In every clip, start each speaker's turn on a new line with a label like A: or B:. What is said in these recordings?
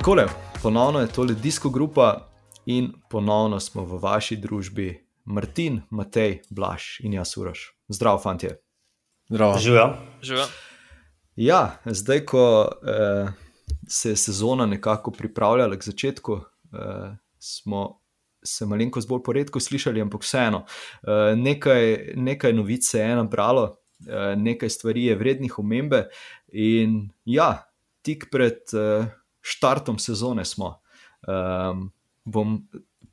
A: Takole, ponovno je tole disko grupa in ponovno smo v vaši družbi, Martin, Matej, Blaž in jaz, Uraš. Zdravo, fantje.
B: Zdravo.
C: Živijo.
B: Živijo.
A: Ja, zdaj, ko eh, se je sezona nekako pripravljala k začetku, eh, smo se malenkost bolj poredko slišali, ampak vseeno. Eh, nekaj, nekaj novic se je nabralo, eh, nekaj stvari je vrednih omembe. In ja, tik pred eh, štartom sezone smo. Eh, bom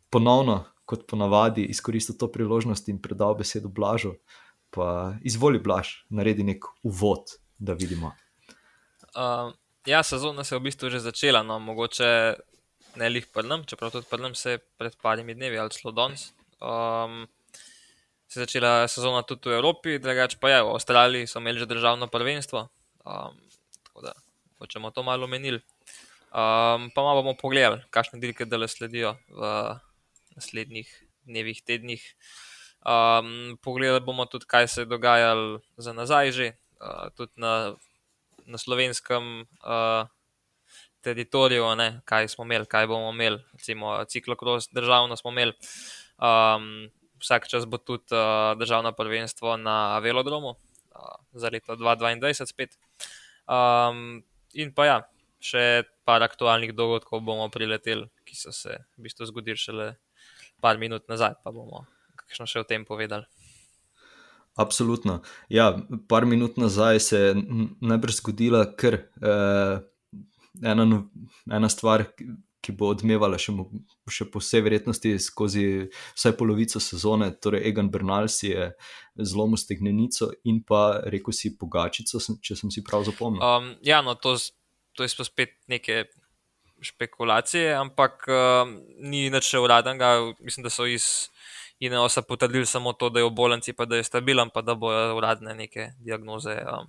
A: ponovno, kot ponavadi, izkoristil to priložnost in predal besedo Blažu. Pa izvoli, Blaž, naredi nek uvod, da vidimo.
B: Uh, ja, sezona se je v bistvu že začela, no, mogoče ne lih prnem, čeprav tudi prnem se pred parimi dnevi ali celo danes. Um, se je začela sezona tudi v Evropi, drugače pa je v Avstraliji, so imeli že državno prvenstvo. Um, tako da bomo to malo menili. Um, pa malo bomo pogledali, kakšne dirke dele sledijo v naslednjih dnevih, tednih. Um, pogledali bomo tudi, kaj se je dogajalo za nazaj, že uh, tudi na, na slovenskem uh, teritoriju, ne, kaj smo imeli, kaj bomo imeli. Recimo, ciklokros državno smo imeli. Um, vsak čas bo tudi uh, državno prvenstvo na velodromu uh, za leto 2022 spet. Um, in pa ja, še par aktualnih dogodkov bomo prileteli, ki so se v bistvu zgodili šele par minut nazaj, pa bomo kakšno še o tem povedali.
A: Absolutno. Ja, par minut nazaj se je najbrž zgodila kar eh, ena, ena stvar, ki bo odmevala še, še po vsej verjetnosti skozi vsaj polovico sezone. Torej, Egan Bernal si je zlomil stegnenico in pa rekel si pogačico, če sem si prav zapomnil.
B: Um, ja, no, to, to je spet neke špekulacije, ampak um, ni nič uradnega. Mislim, da so iz. In so potrdili samo to, da je v bolnici, pa da je stabilen, pa da bojo uradne neke diagnoze. Um,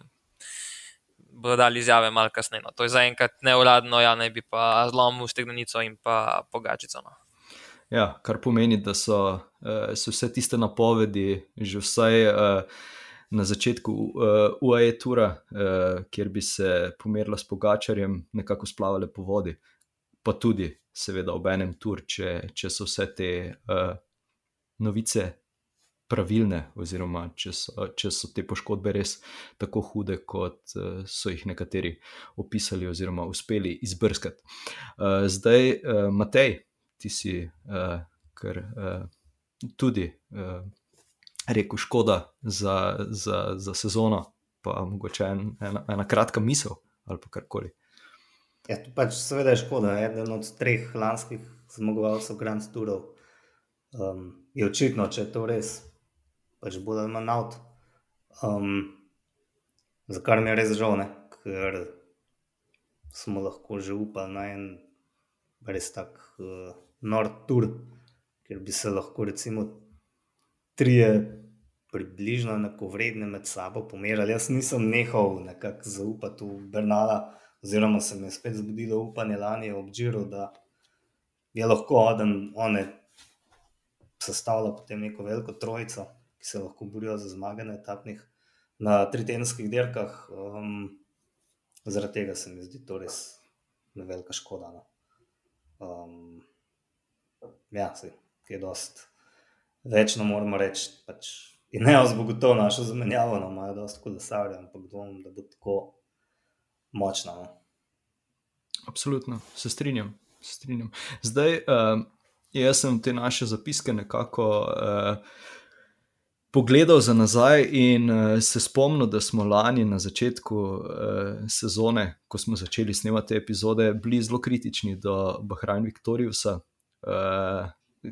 B: bodo dali izjave malo kasneje. No. To je zaenkrat neuradno, ja, naj bi pa zlomil stegnenico in pa pogačico. No.
A: Ja, kar pomeni, da so, uh, so vse tiste napovedi, že vsaj uh, na začetku uh, UAE tura, uh, kjer bi se pomerila s pogačarjem, nekako splavale po vodi, pa tudi, seveda, ob enem tur, če, če so vse te. Uh, novice pravilne, oziroma če so, če so te poškodbe res tako hude, kot uh, so jih nekateri opisali, oziroma uspeli izbrskati. Uh, zdaj, uh, Matej, ti si uh, kar uh, tudi uh, rekel, škoda za, za, za sezono, pa mogoče en, ena, ena kratka misel ali karkoli.
C: Ja, to pač seveda je škoda. Eden od treh lanskih zmagovalcev Grand Tourov um, je očitno, če je to res, pač bo da ima naut. Um, za kar mi je res žal, ker smo lahko že upali na en res tak uh, nord tour, ker bi se lahko recimo trije približno enako vredne med sabo pomerali. Jaz nisem nehal nekako zaupati v Bernala, oziroma se mi je spet zbudilo upanje lani ob Džiru, da je lahko oden, one sestavlja potem neko veliko trojico, ki se lahko borijo za zmage na etapnih, na tritenskih dirkah. Um, zaradi tega se mi zdi to res ne velika škoda. No. Um, ja, se, ki je dost. Večno moramo reči, pač, in ne ozbog to našo zamenjavo, no, imajo dosta kolesarjev, ampak dvomim, da bo tako močno. No.
A: Absolutno, se strinjam. Se strinjam. Zdaj, um, Jaz sem te naše zapiske nekako uh, pogledal za nazaj in uh, se spomnil, da smo lani na začetku uh, sezone, ko smo začeli snemati te epizode, bili zelo kritični do Bahrajna Viktorijusa, uh,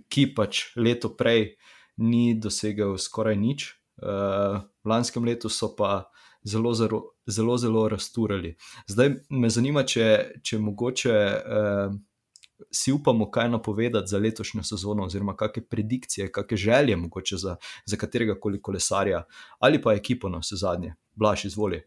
A: ki pač leto prej ni dosegel skoraj nič. Uh, v lanskem letu so pa zelo, zelo, zelo, zelo rasturali. Zdaj me zanima, če, če mogoče. Uh, si upamo kaj napovedati za letošnjo sezono, oziroma kakšne predikcije, kakšne želje, mogoče za, za katerega koli kolesarja ali pa ekipo na vse zadnje. Blaž, izvoli.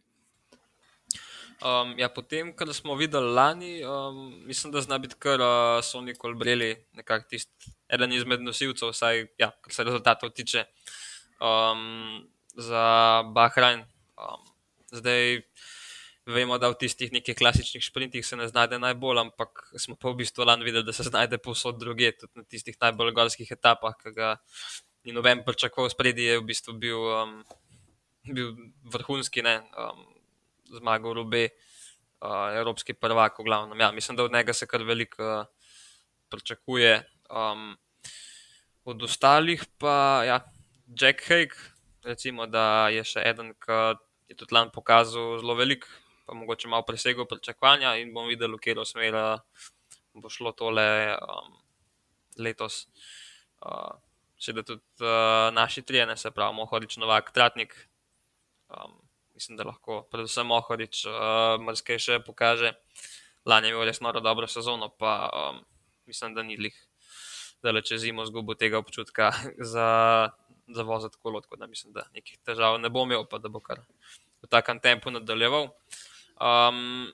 B: Um, ja, potem, kar smo videli lani, um, mislim, da zna biti kar uh, Sony Colbrelli, nekako tisti eden izmed nosilcev, vsaj ja, kar se rezultatov tiče um, za Bahrajn. Um, zdaj, vemo, da v tistih nekih klasičnih sprintih se ne znajde najbolj, ampak smo pa v bistvu lani videli, da se znajde povsod druge, tudi na tistih najbolj gorskih etapah, ki ga ni noben pričakoval, spredi je v bistvu bil, um, bil vrhunski, ne, um, zmagal Rube, uh, evropski prvak, v glavnem. Ja, mislim, da od njega se kar veliko uh, pričakuje. Um, od ostalih pa, ja, Jack Haig, recimo, da je še eden, ki je tudi lani pokazal zelo velik, pa mogoče malo presegel pričakovanja in bom videl, v katero smer bo šlo tole um, letos. Uh, še da tudi uh, naši trijene, se pravi, Mohorič, Novak, Tratnik. Um, mislim, da lahko, predvsem Mohorič, uh, marsikaj še pokaže. Lani je imel res noro dobro sezono, pa um, mislim, da ni lih, da le čez zimo zgubo tega občutka za, za kolo, tako da mislim, da nekih težav ne bo imel, pa da bo kar v takem tempu nadaljeval. Um,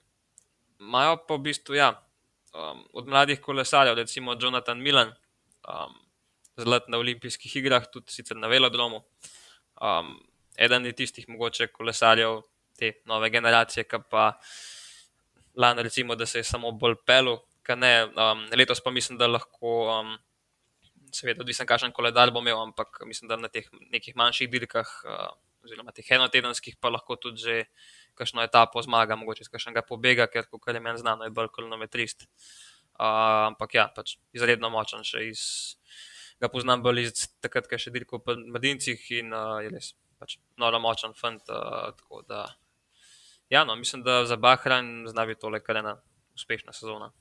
B: Majo pa v bistvu, ja, um, od mladih kolesarjev, recimo Jonathan Milan, um, zlat na olimpijskih igrah, tudi sicer na velodromu. Um, eden je tistih mogoče kolesarjev te nove generacije, ki pa lani recimo, da se je samo bolj pelu, ne, um, letos pa mislim, da lahko, um, seveda, odvisen kakšen koledar bo imel, ampak mislim, da na teh nekih manjših dirkah, uh, oziroma teh enotedenskih, pa lahko tudi že kakšno etapo zmaga, mogoče iz kakšnega pobega, ker, kot je meni znano, je bolj kilometrist. Uh, ampak ja, pač izredno močen še iz ga poznam bolj iz takrat, ko je še dirkal po Madincih in uh, je res pač noro močen fant. Uh, da, ja, no, mislim, da za Bahrain zna biti tole kar ena uspešna sezona.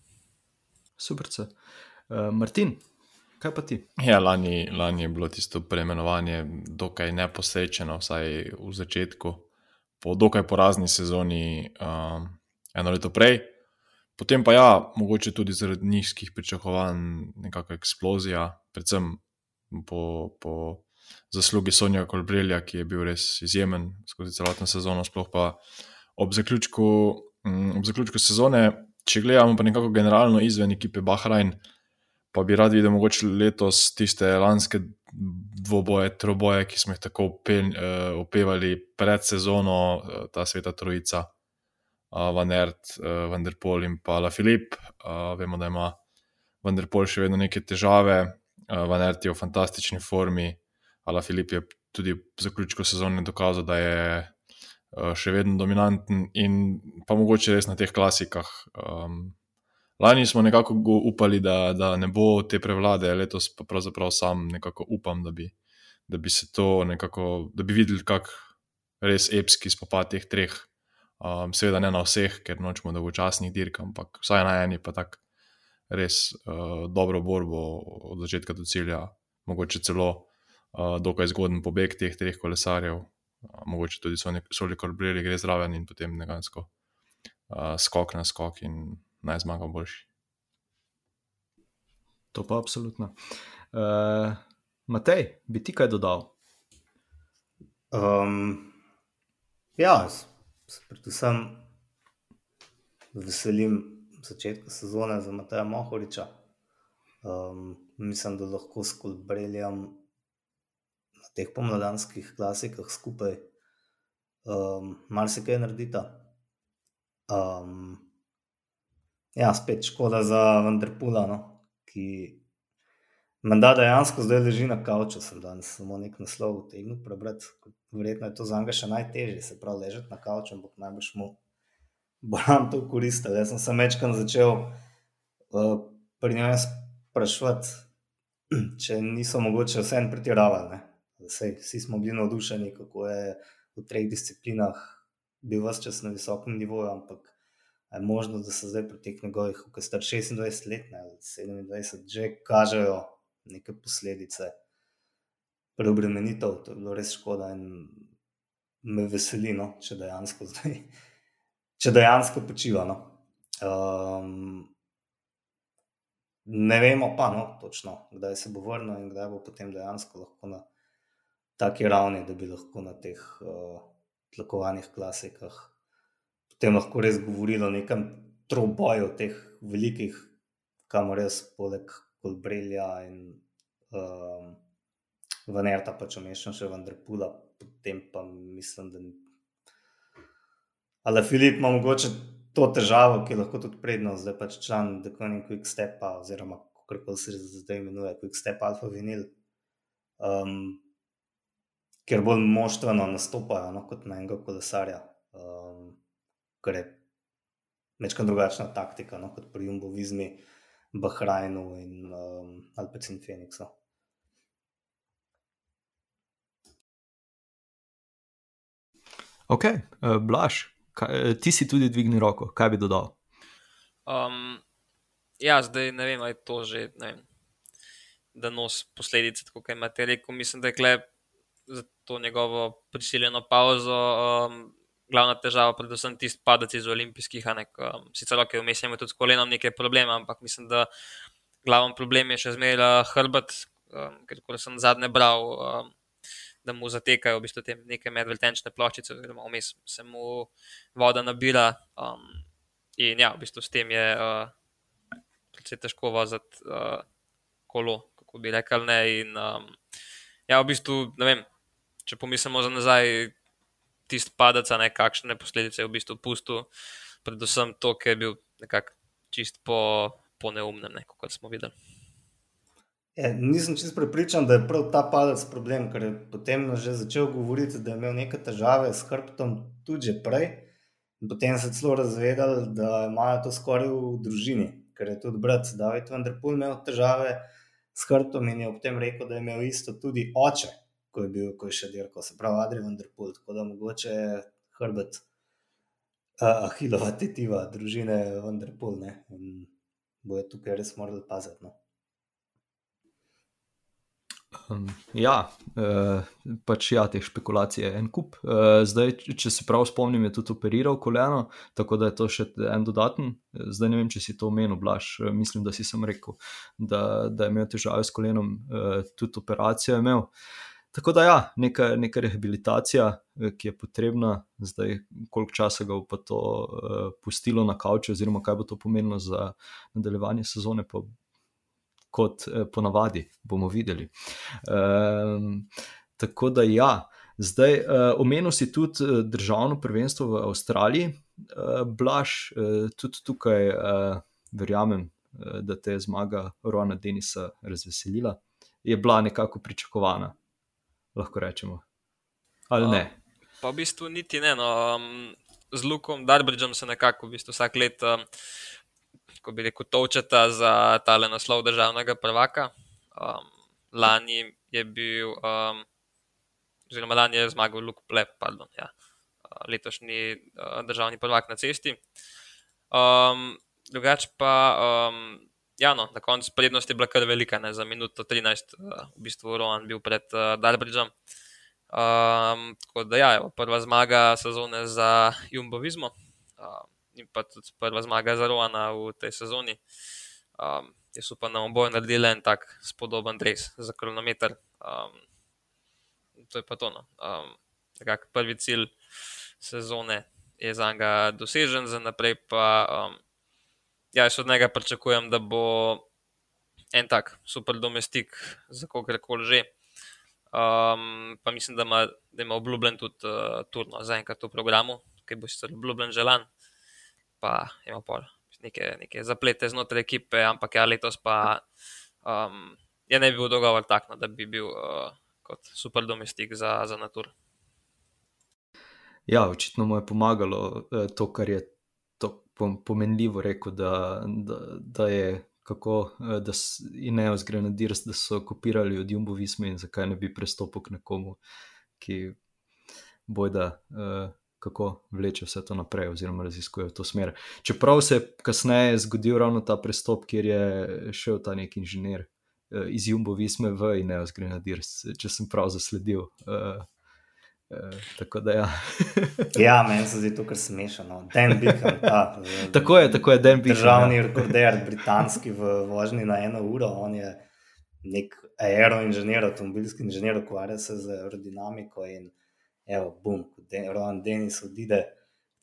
A: Super. Uh, Martin, kaj pa ti?
D: Ja, lani, lani je bilo tisto preimenovanje dokaj neposrečeno, vsaj v začetku, po dokaj porazni sezoni, um, eno leto prej. Potem pa ja, mogoče tudi zaradi nizkih pričakovanj, nekakšna eksplozija, predvsem po, po zaslugi Sonja Kolbrelja, ki je bil res izjemen skozi celotno sezono, sploh pa ob zaključku, mm, ob zaključku sezone, če gledamo pa nekako generalno izven ekipe Bahrain, pa bi rad videl mogoče letos tiste lanske dvoboje, troboje, ki smo jih tako opevali pred sezono, eh, ta sveta trojica. Van Ert, Van der Pol in pa La Filip. Vemo, da ima Van der Pol še vedno neke težave, Van Ert je v fantastični formi, a La Filip je tudi v zaključku sezone dokazal, da je še vedno dominanten in pa mogoče res na teh klasikah. Lani smo nekako upali, da, da ne bo te prevlade, letos pa pravzaprav sam nekako upam, da bi, da bi se to nekako, da bi videli, kak res epski spopad teh treh. Um, seveda ne na vseh, ker nočemo dolgočasnih dirk, ampak vsaj na eni pa tako res uh, dobro borbo od začetka do cilja, mogoče celo uh, dokaj zgoden pobeg teh treh kolesarjev, uh, mogoče tudi so neki korbreli, gre zraven in potem nekako uh, skok na skok in naj zmaga boljši.
A: To pa absolutno. Uh, Matej, bi ti kaj dodal?
C: Um, ja, se predvsem veselim začetka sezone za Mateja Mohoriča. Um, mislim, da lahko s Kolbreljem teh pomladanskih klasikah skupaj um, marsikaj naredita. Um, ja, spet škoda za Vendrpula, no, ki Menda dejansko zdaj leži na kavču, sem danes samo nek naslov utegnil prebrati. Verjetno je to za njega še najtežje, se pravi, ležati na kavču, ampak najbrž mu bo nam to koristilo. Jaz sem se večkrat začel uh, pri njem sprašovati, če niso mogoče vse en pretiravali. Vsi smo bili navdušeni, kako je v treh disciplinah bil vse čas na visokem nivoju, ampak je možno, da se zdaj pri teh njegovih, je star 26 let, ne, 27, že kažejo neke posledice preobremenitev. To je bilo res škoda in me veseli, no, če dejansko zdaj, če dejansko počiva. No. Um, ne vemo pa, no, točno, kdaj se bo vrnil in kdaj bo potem dejansko lahko na taki ravni, da bi lahko na teh uh, tlakovanih klasikah potem lahko res govorili o nekem troboju teh velikih, kamor res poleg Kolbrelja in um, Vanerta, pa če mešam še Vendrpula, potem pa mislim, da Ali Filip ima mogoče to težavo, ki je lahko tudi prednost, zdaj pač član Dekonin Quick Stepa, oziroma kako se zdaj imenuje, Quick Step Alpha Vinyl, um, ker bolj moštveno nastopajo no, kot na enega kolesarja, um, kar je večkrat drugačna taktika no, kot pri Jumbo Vizmi, Bahrajnu in um, Alpecin Phoenixu.
A: Ok, uh, Blaž, kaj, ti si tudi dvignil roko, kaj bi dodal?
B: Um, ja, zdaj ne vem, ali je to že, vem, da nos posledice, tako kot imate rekel. Mislim, da je klep za to njegovo prisiljeno pauzo. Um, Glavna težava, predvsem tisti padec iz olimpijskih, um, sicer lahko vmes imamo tudi s kolenom nekaj problema, ampak mislim, da glaven problem je še zmeraj hrbet, um, ker sem zadnje bral, um, da mu zatekajo v bistvu te neke medveljtenčne ploščice, oziroma vmes se mu voda nabira. Um, in ja, v bistvu s tem je uh, precej težko voziti uh, kolo, kako bi rekel. Ne. In, um, ja, v bistvu, ne vem, če pomislimo za nazaj, tisti padec, ne kakšne posledice je v bistvu pustil, predvsem to, ker je bil nekako čist po, po neumnem, ne, kot smo videli.
C: Je, ja, nisem čest prepričan, da je prav ta padec problem, ker je potem že začel govoriti, da je imel neke težave s hrbtom tudi prej. Potem se je celo razvedel, da imajo to skoraj v družini, ker je tudi brat David Vanderpool imel težave s hrbtom in je ob tem rekel, da je imel isto tudi oče, ko je bil, ko je še dirkal, se pravi Adrian Vanderpool. Tako da mogoče je hrbet Ahilova tetiva družine Vanderpool ne? in bojo tukaj res morali paziti. No?
A: Um, ja, uh, pač ja, te špekulacije je en kup. Uh, zdaj, če se prav spomnim, je tudi operiral koleno, tako da je to še en dodaten. Zdaj ne vem, če si to omenil, blaš. Mislim, da si sem rekel, da, da je imel težave s kolenom, uh, tudi operacijo je imel. Tako da ja, neka, neka rehabilitacija, ki je potrebna, zdaj, koliko časa ga bo pa to uh, pustilo na kavču, oziroma kaj bo to pomenilo za nadaljevanje sezone, pa kot eh, ponavadi, bomo videli. Um, tako da, ja, zdaj uh, omenil si tudi uh, državno prvenstvo v Avstraliji, uh, Blaž, uh, tudi tukaj uh, verjamem, uh, da te je zmaga Rona Denisa razveselila. Je bila nekako pričakovana, lahko rečemo. Ali ne?
B: Uh, pa v bistvu niti ne. No, um, z Lukom Darbridžem se nekako v bistvu vsak let. Um, ko bi rekel, točeta za tale naslov državnega prvaka. Um, lani je bil, um, oziroma lani je zmagal Luke Plep, pardon, ja, uh, letošnji uh, državni prvak na cesti. Um, drugač pa, um, ja, no, na koncu prednost je bila kar velika, ne, za minuto 13, uh, v bistvu Rohan bil pred uh, Darbridžem. Um, tako da, ja, prva zmaga sezone za Jumbovizmo. Um, in pa tudi prva zmaga za Roana v tej sezoni. Um, jaz upam, da bomo naredili en tak spodoben res za kronometer. Um, to je pa to. No. Um, prvi cilj sezone je za njega dosežen, za naprej pa um, ja, jaz od njega pričakujem, da bo en tak super domestik za kogarkoli že. Um, pa mislim, da ima, da ima obljubljen tudi uh, turno za enkrat v programu, ki bo sicer obljubljen želan pa ima pol neke, neke zaplete znotraj ekipe, ampak ja, letos pa um, je ne bi bil dogovor tak, no, da bi bil uh, kot super domestik za, za natur.
A: Ja, očitno mu je pomagalo eh, to, kar je pomenljivo rekel, da, da, da je kako, eh, da in ne ozgrenadirs, da so kopirali od Jumbo Visme in zakaj ne bi prestopil k nekomu, ki bojda. Uh, kako vleče vse to naprej, oziroma raziskuje v to smer. Čeprav se je kasneje zgodil ravno ta prestop, kjer je šel ta nek inženir uh, iz Jumbo Visme v Ineos Grenadiers, če sem prav zasledil. Tako da, ja.
C: ja, meni se zdi to kar smešno. Dan Bickham, ta.
A: tako je, tako je, Dan Bickham.
C: Državni ja. rekorder, britanski v vožnji na eno uro, on je nek aeroinženir, avtomobilski inženir, ukvarja se z aerodinamiko in evo, bum, Rohan Denis odide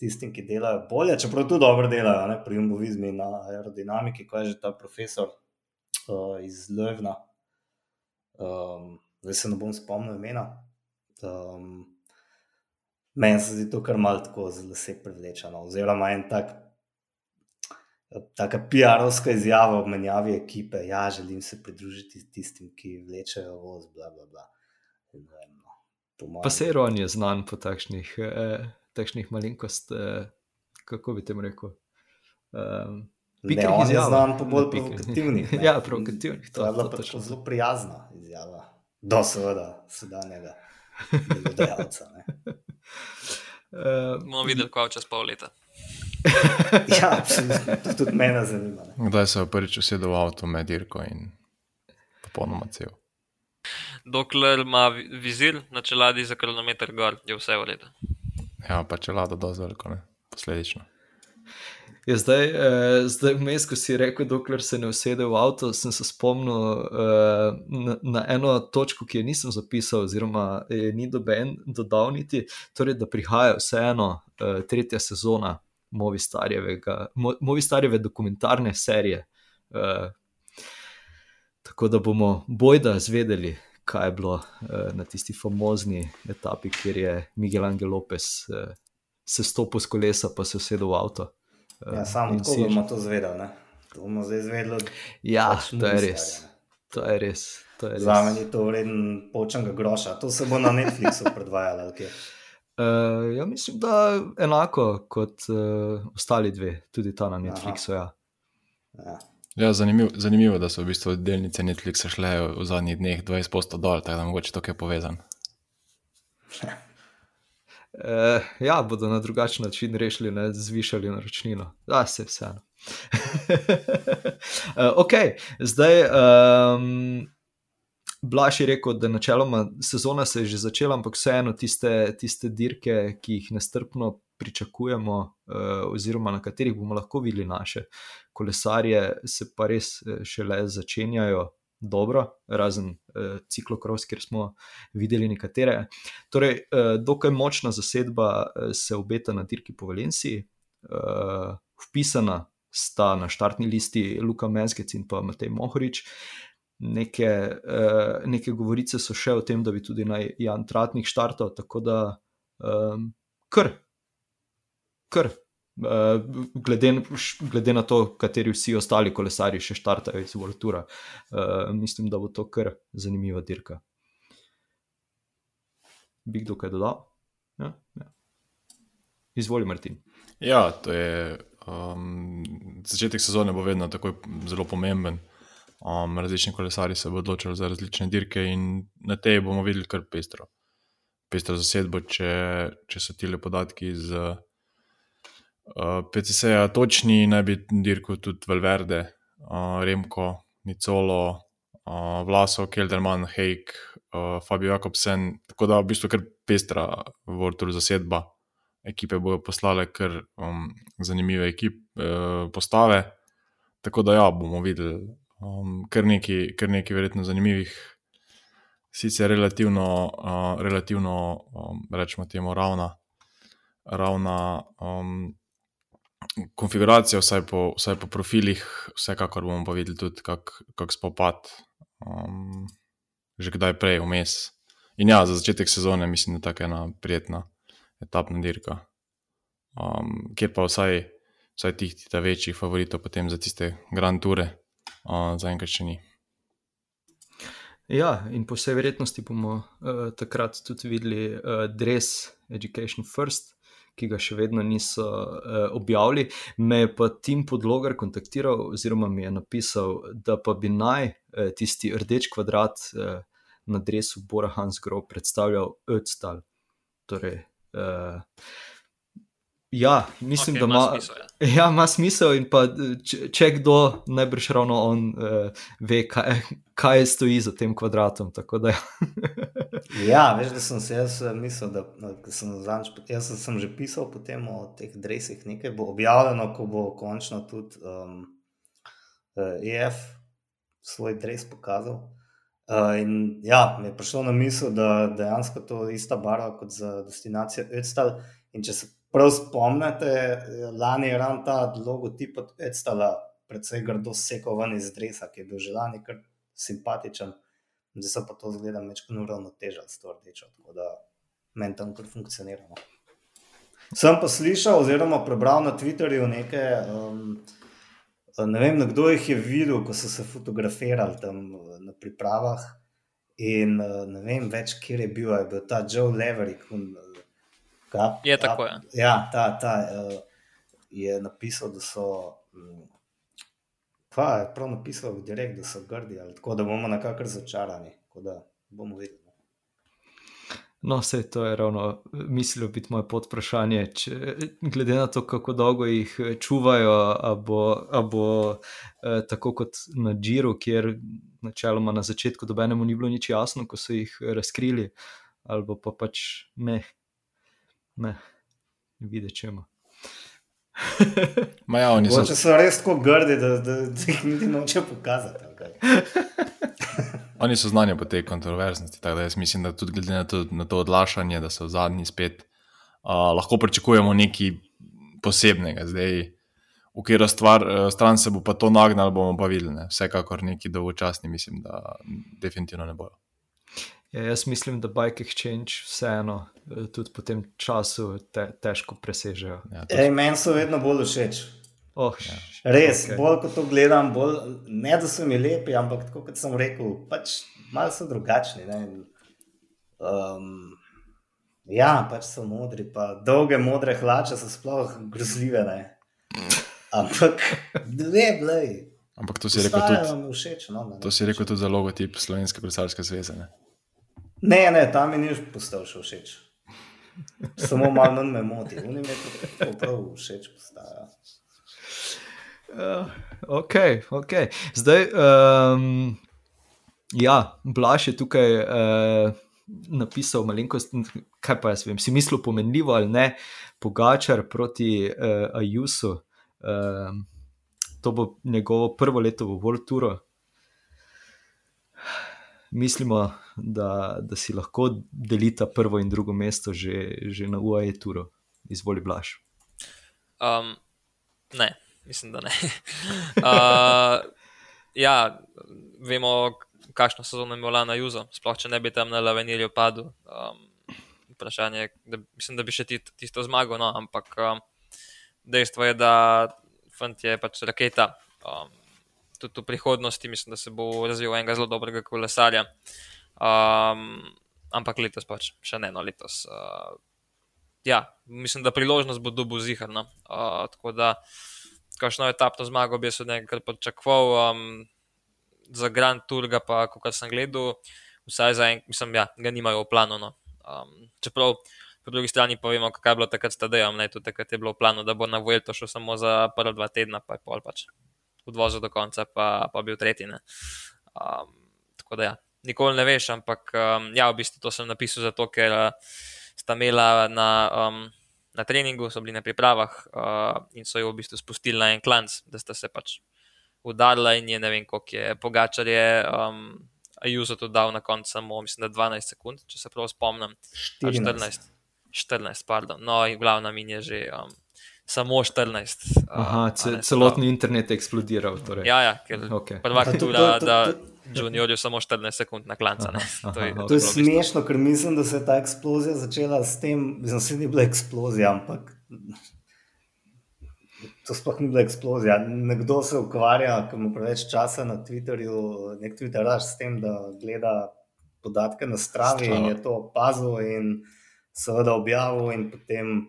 C: tistim, ki delajo bolje, čeprav tudi dobro delajo, ne, pri umovizmi na aerodinamiki, ko je že ta profesor uh, iz Levna. Um, zdaj se ne bom spomnil imena. Um, Meni se zdi to kar malo tako zelo se privlečeno. Oziroma en tak. Taka PR-ovska izjava o menjavi ekipe, ja, želim se pridružiti tistim, ki vlečejo voz, bla, bla, bla. Vem, no.
A: Pa se Ron je znan po takšnih, eh, takšnih malenkostih, eh, kako bi tem rekel. Um,
C: Ne, on je znan po bolj provokativnih.
A: ja, provokativnih.
C: To, to je bila pač zelo prijazna izjava. Do seveda, sedanjega delodajalca.
A: Uh,
B: bomo videli, kako čez pol leta.
C: ja, absolutno. To tudi mene zanima. Ne.
D: Kdaj se je prvič usedel v avto med dirko in popolnoma cel?
B: Dokler ima vi- vizir na čeladi za kilometr gor, je vse v redu.
D: Ja, pa če lado dosti veliko, ne? Posledično.
A: Je zdaj, eh, zdaj vmes, ko si rekel, dokler se ne usede v avto, sem se spomnil eh, na, na eno točko, ki je nisem zapisal, oziroma je ni doben dodal niti, torej da prihaja vseeno eh, tretja sezona Movistarjevega, Mo, Movistarjeve dokumentarne serije. Eh, tako da bomo bojda zvedeli, kaj je bilo eh, na tisti famozni etapi, kjer je Miguel Angel Lopez eh, se stopil z kolesa, pa se usedel v avto.
C: Ja, samo tako
A: si-
C: bomo to zvedeli. Ne? To bomo zdaj zvedeli. od
A: Ja,
C: pač
A: to je res. To je res. To je res.
C: Za me je to vreden počnega groša. To se bo na Netflixu predvajalo. kje?
A: Uh, ja, mislim, da enako kot uh, ostali dve, tudi ta na Netflixu. Ja.
C: Ja.
D: Ja, zanimivo, zanimivo, da so v bistvu delnice Netflixa šle v zadnjih dneh 20% dol, tako da mogoče to je povezan.
A: Uh, ja, bodo na drugačen način rešili, ne zvišali naročnino. Da, se vseeno. uh, ok, zdaj. Um, Blaž je rekel, da načeloma sezona se je že začela, ampak vseeno tiste, tiste dirke, ki jih nestrpno pričakujemo, uh, oziroma na katerih bomo lahko videli naše kolesarje, se pa res eh, šele začenjajo dobro, razen uh, ciklokros, kjer smo videli nekatere. Torej, uh, dokaj močna zasedba uh, se obeta na dirki po Valenciji, uh, vpisana sta na štartni listi Luka Meskec in pa Matej Mohorič. Neke, uh, neke govorice so še o tem, da bi tudi naj Jan Tratnik štartal, tako da um, kar, kar. Uh, glede, glede na to, kateri vsi ostali kolesari še štartajo iz Voltura, uh, mislim, da bo to kar zanimiva dirka. Bi kdo kaj dodal? Ja? Ja. Izvoli, Martin.
D: Ja, to je. Um, začetek sezone bo vedno tako zelo pomemben. Um, različni kolesari se bodo odločili za različne dirke, in na tej bomo videli kar pestro. Pestro zasedbo, če, če so ti le podatki iz uh, PCC-ja točni, naj bi dirkal tudi Valverde, uh, Remko, Nicolo, uh, Vlaso, Kelderman, Hejk, uh, Fabio Jakobsen. Tako da v bistvu kar pestra Vortur zasedba ekipe bodo poslale kar um, zanimive ekip, uh, postave. Tako da ja, bomo videli um, kar nekaj, kar nekaj verjetno zanimivih, sicer relativno, uh, relativno um, rečemo temu, ravna, ravna um, konfiguracija, vsaj po, vsaj po profilih, vsekakor bomo pa videli tudi kak, kak spopad, um, že kdaj prej, vmes. In ja, za začetek sezone mislim, da je tako ena prijetna etapna dirka, um, kjer pa vsaj, vsaj tih ta večjih favoritov potem za tiste Grand Toure uh, zaenkrat še ni.
A: Ja, in po vsej verjetnosti bomo uh, takrat tudi videli uh, Dress Education First, ki ga še vedno niso uh, objavili. Me je pa Tim Podlogar kontaktiral, oziroma mi je napisal, da pa bi naj uh, tisti rdeč kvadrat uh, na dresu Bora Hansgrohe predstavljal Ödstal. Torej, uh, ja, mislim,
B: Okej,
A: da
B: ima smisel, ja.
A: Ja, ima smisel, in pa če, če kdo, najbrž ravno on uh, ve, kaj, kaj stoji za tem kvadratom. Tako da,
C: Ja, veš, da sem se jaz eh, mislil, da ko sem, zadnjič, jaz sem, sem že pisal potem o teh drevesih, nekaj bo objavljeno, ko bo končno tudi um, EF svoj dreves pokazal. Uh, in ja, mi je prišlo na misel, da dejansko to je ista barva kot za destinacijo Ödstal. In če se prav spomnite, lani je ravno ta logotip od Ödstala precej grdo sekal ven iz drevesa, ki je bil že lani kar simpatičen. Zdaj se pa to zgleda, večkrat uravnotežen s to rdečo, tako da meni tam kar funkcionira. no. Sem pa slišal, oziroma prebral na Twitterju nekaj. Um, ne vem, kdo jih je videl, ko so se fotografirali tam na pripravah. In ne vem več, kje je bil, je bil ta Joe Leverick.
B: Kap, je tako.
C: Ja, ja ta, ta uh, je napisal, da so. Um, pa je prav napisal, direkt, da so grdi, ali tako da bomo nekako razočarani. Tako da bomo videli.
A: No, vse to je ravno mislilo biti moje podprašanje. Če, glede na to, kako dolgo jih eh, čuvajo, a bo, a bo eh, tako kot na Džiru, kjer načeloma na začetku dobenemu ni bilo nič jasno, ko so jih razkrili, ali pa pač ne, ne, videti čemu.
D: ja, oni so...
C: so res tako grdi, da, da, da jih niti noče pokazati.
D: Oni so znani po tej kontroverznosti, tako da jaz mislim, da tudi glede na to, na to odlašanje, da so v zadnji spet, uh, lahko pričakujemo nekaj posebnega. Zdaj, v katero stvar, uh, stran se bo pa to nagnalo, bomo pa videli. Ne? Vsekakor neki dolgočasni, mislim, da definitivno ne bojo.
A: Ja, jaz mislim, da Bike Exchange vseeno e, tudi po tem času te, težko presežejo.
C: Ja, Meni so vedno bolj všeč.
A: Oh,
C: ja. Res, okay. bolj kot to gledam, bolj, ne da so mi lepi, ampak tako kot sem rekel, pač malo so drugačni. Um, ja, pač so modri, pa dolge modre hlače so sploh grozljive. Ne? Ampak, dve, blej.
D: Ampak to si rekel tudi,
C: všeč, no, ne,
D: to si rekel tudi za logotip Slovenske kolesarske zveze. Ne?
C: Ne, ne, tam mi ni postal še všeč. Samo malo me moti, oni mi to prav všeč postajajo.
A: Uh, ok, ok. Zdaj, um, ja, Blaž je tukaj uh, napisal malenkost, kaj pa jaz vem, si mislil pomenljivo ali ne, Pogačar proti uh, Ajusu. Uh, to bo njegovo prvo leto v World Touru. Mislimo, da, da si lahko delita prvo in drugo mesto že, že na UAE Touru, izvoli Blaž.
B: Um, ne mislim, da ne. uh, ja, vemo, kakšno sezono je imela na Juzu, sploh če ne bi tam na Lavenilju padel. Um, vprašanje je, da, mislim, da bi še tisto zmagal, no, ampak um, dejstvo je, da fant je pač raketa. Um, tudi v prihodnosti mislim, da se bo razvil enega zelo dobrega kolesarja. Um, ampak letos pač, še ne eno letos. Uh, ja, mislim, da priložnost bo dobil ziharno. Uh, tako da kakšno etapno zmago bi se nekaj pričakoval. Um, za Grand Tour, pa kot sem gledal, vsaj za en, mislim, ja, ga nimajo v planu. No. Um, čeprav po drugi strani pa vemo, kaj je bilo takrat s ne tudi takrat je bilo v planu, da bo na Vuelto šel samo za prva dva tedna, pa je pol pač odvozil do konca, pa, pa bil tretji. Um, tako da ja, nikoli ne veš, ampak um, ja, v bistvu to sem napisal zato, ker uh, sta imela na. Um, na treningu, so bili na pripravah uh, in so jo v bistvu spustili na en klanc, da sta se pač udarila in je ne vem, koliko je pogačar je. Um, Ajuzo to dal na koncu samo, mislim, da 12 sekund, če se prav spomnim. 14. 14, pardon. No, in glavna min je že um, samo 14.
A: Aha, uh, celotni internet je eksplodiral. Torej.
B: Ja, ja, ker okay. prva tura, da. Juniorju samo 14 sekund na klanca. Aha,
C: aha, to je, to je smešno, ker mislim, da se je ta eksplozija začela s tem, da se ni bila eksplozija, ampak to sploh ni bila eksplozija. Nekdo se ukvarja, ker ima preveč časa na Twitterju, nek Twitteraš s tem, da gleda podatke na stravi Strava. in je to opazil in seveda objavil in potem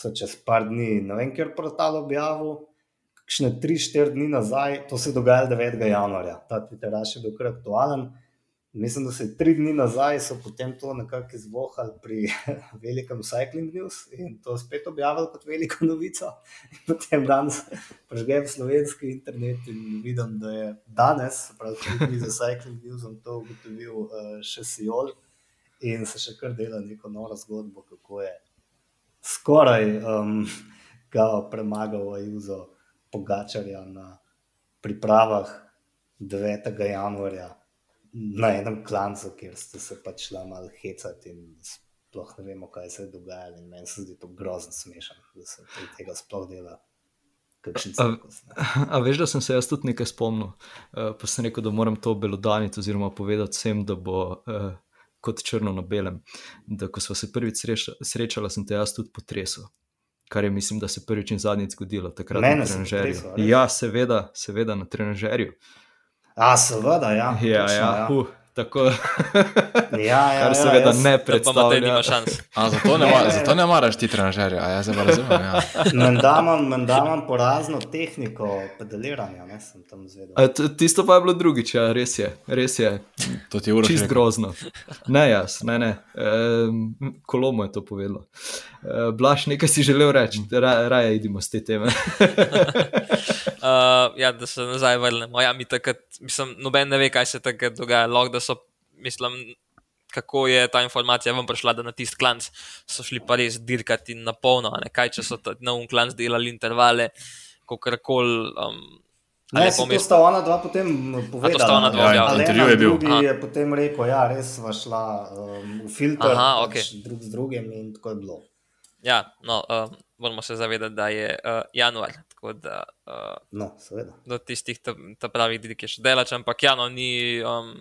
C: so čez par dni, ne vem, ker portal objavil kakšne 3-4 dni nazaj, to se je dogajalo 9. januarja, ta Twitter je bil kar aktualen. Mislim, da se je tri dni nazaj potem to nekako izvohali pri velikem Cycling News in to spet objavili kot veliko novico. In potem danes prežgem slovenski internet in vidim, da je danes, pravi tudi za Cycling News, to ugotovil uh, še Sijol in se še kar dela neko novo zgodbo, kako je skoraj um, ga premagal Ajuzo. Pogačarja na pripravah 9. januarja na enem klancu, kjer ste se pač šla malo hecati in sploh ne vemo, kaj se je dogajalo. In meni se zdi to grozno smešno, da se tega sploh dela. A,
A: a veš, da sem se jaz tudi nekaj spomnil, uh, pa sem rekel, da moram to belodaniti, oziroma povedati vsem, da bo uh, kot črno na belem. Da, ko smo se prvič srečali, sem te jaz tudi potresel. kar je mislim, da se prvič in zadnjič zgodilo takrat
C: Mene
A: na
C: res?
A: Ja, seveda, seveda na trenažerju.
C: A, seveda, ja.
A: Ja,
C: točno,
A: ja, uh, tako.
C: Ja, ja,
A: kar
C: ja,
A: seveda
C: jaz-
A: ne predstavlja.
B: nima šans.
D: A, zato, ne,
C: Ne, ne.
D: zato ne maraš ti trenažerja, jaz se pa razumem. Ja.
C: Menda imam, menda imam porazno tehniko pedaliranja, ne sem tam zvedel.
A: A, tisto pa je bilo drugič, ja, res je, res je.
D: To ti je uro
A: Čist grozno. Ne, jaz, ne, ne. Um, kolo mu je to povedalo. Uh, Blaž, nekaj si želel reči, Ra, raje idimo z te teme.
B: Uh, ja, da se nazaj vrnemo. Ja, mi takrat, mislim, noben ne ve, kaj se takrat dogaja. Lahko da so, mislim, kako je ta informacija vam prišla, da na tisti klanc so šli pa res dirkati na polno. a Ne? Kaj če so na un klanc delali intervale, kako koli. Um,
C: Ne, si to sta ona dva potem povedala.
B: sta ona dva objavila?
C: Alena
D: Intervju je bil.
C: drugi
B: Aha.
C: je potem rekel, ja, res sva šla um, v filter,
B: Aha,
C: pač drug z drugim in tako je bilo.
B: Ja, no, um, moramo se zavedati, da je uh, januar, tako da uh,
C: No, seveda.
B: do tistih ta, ta pravih dirk je še delač, ampak ja, no, ni, um,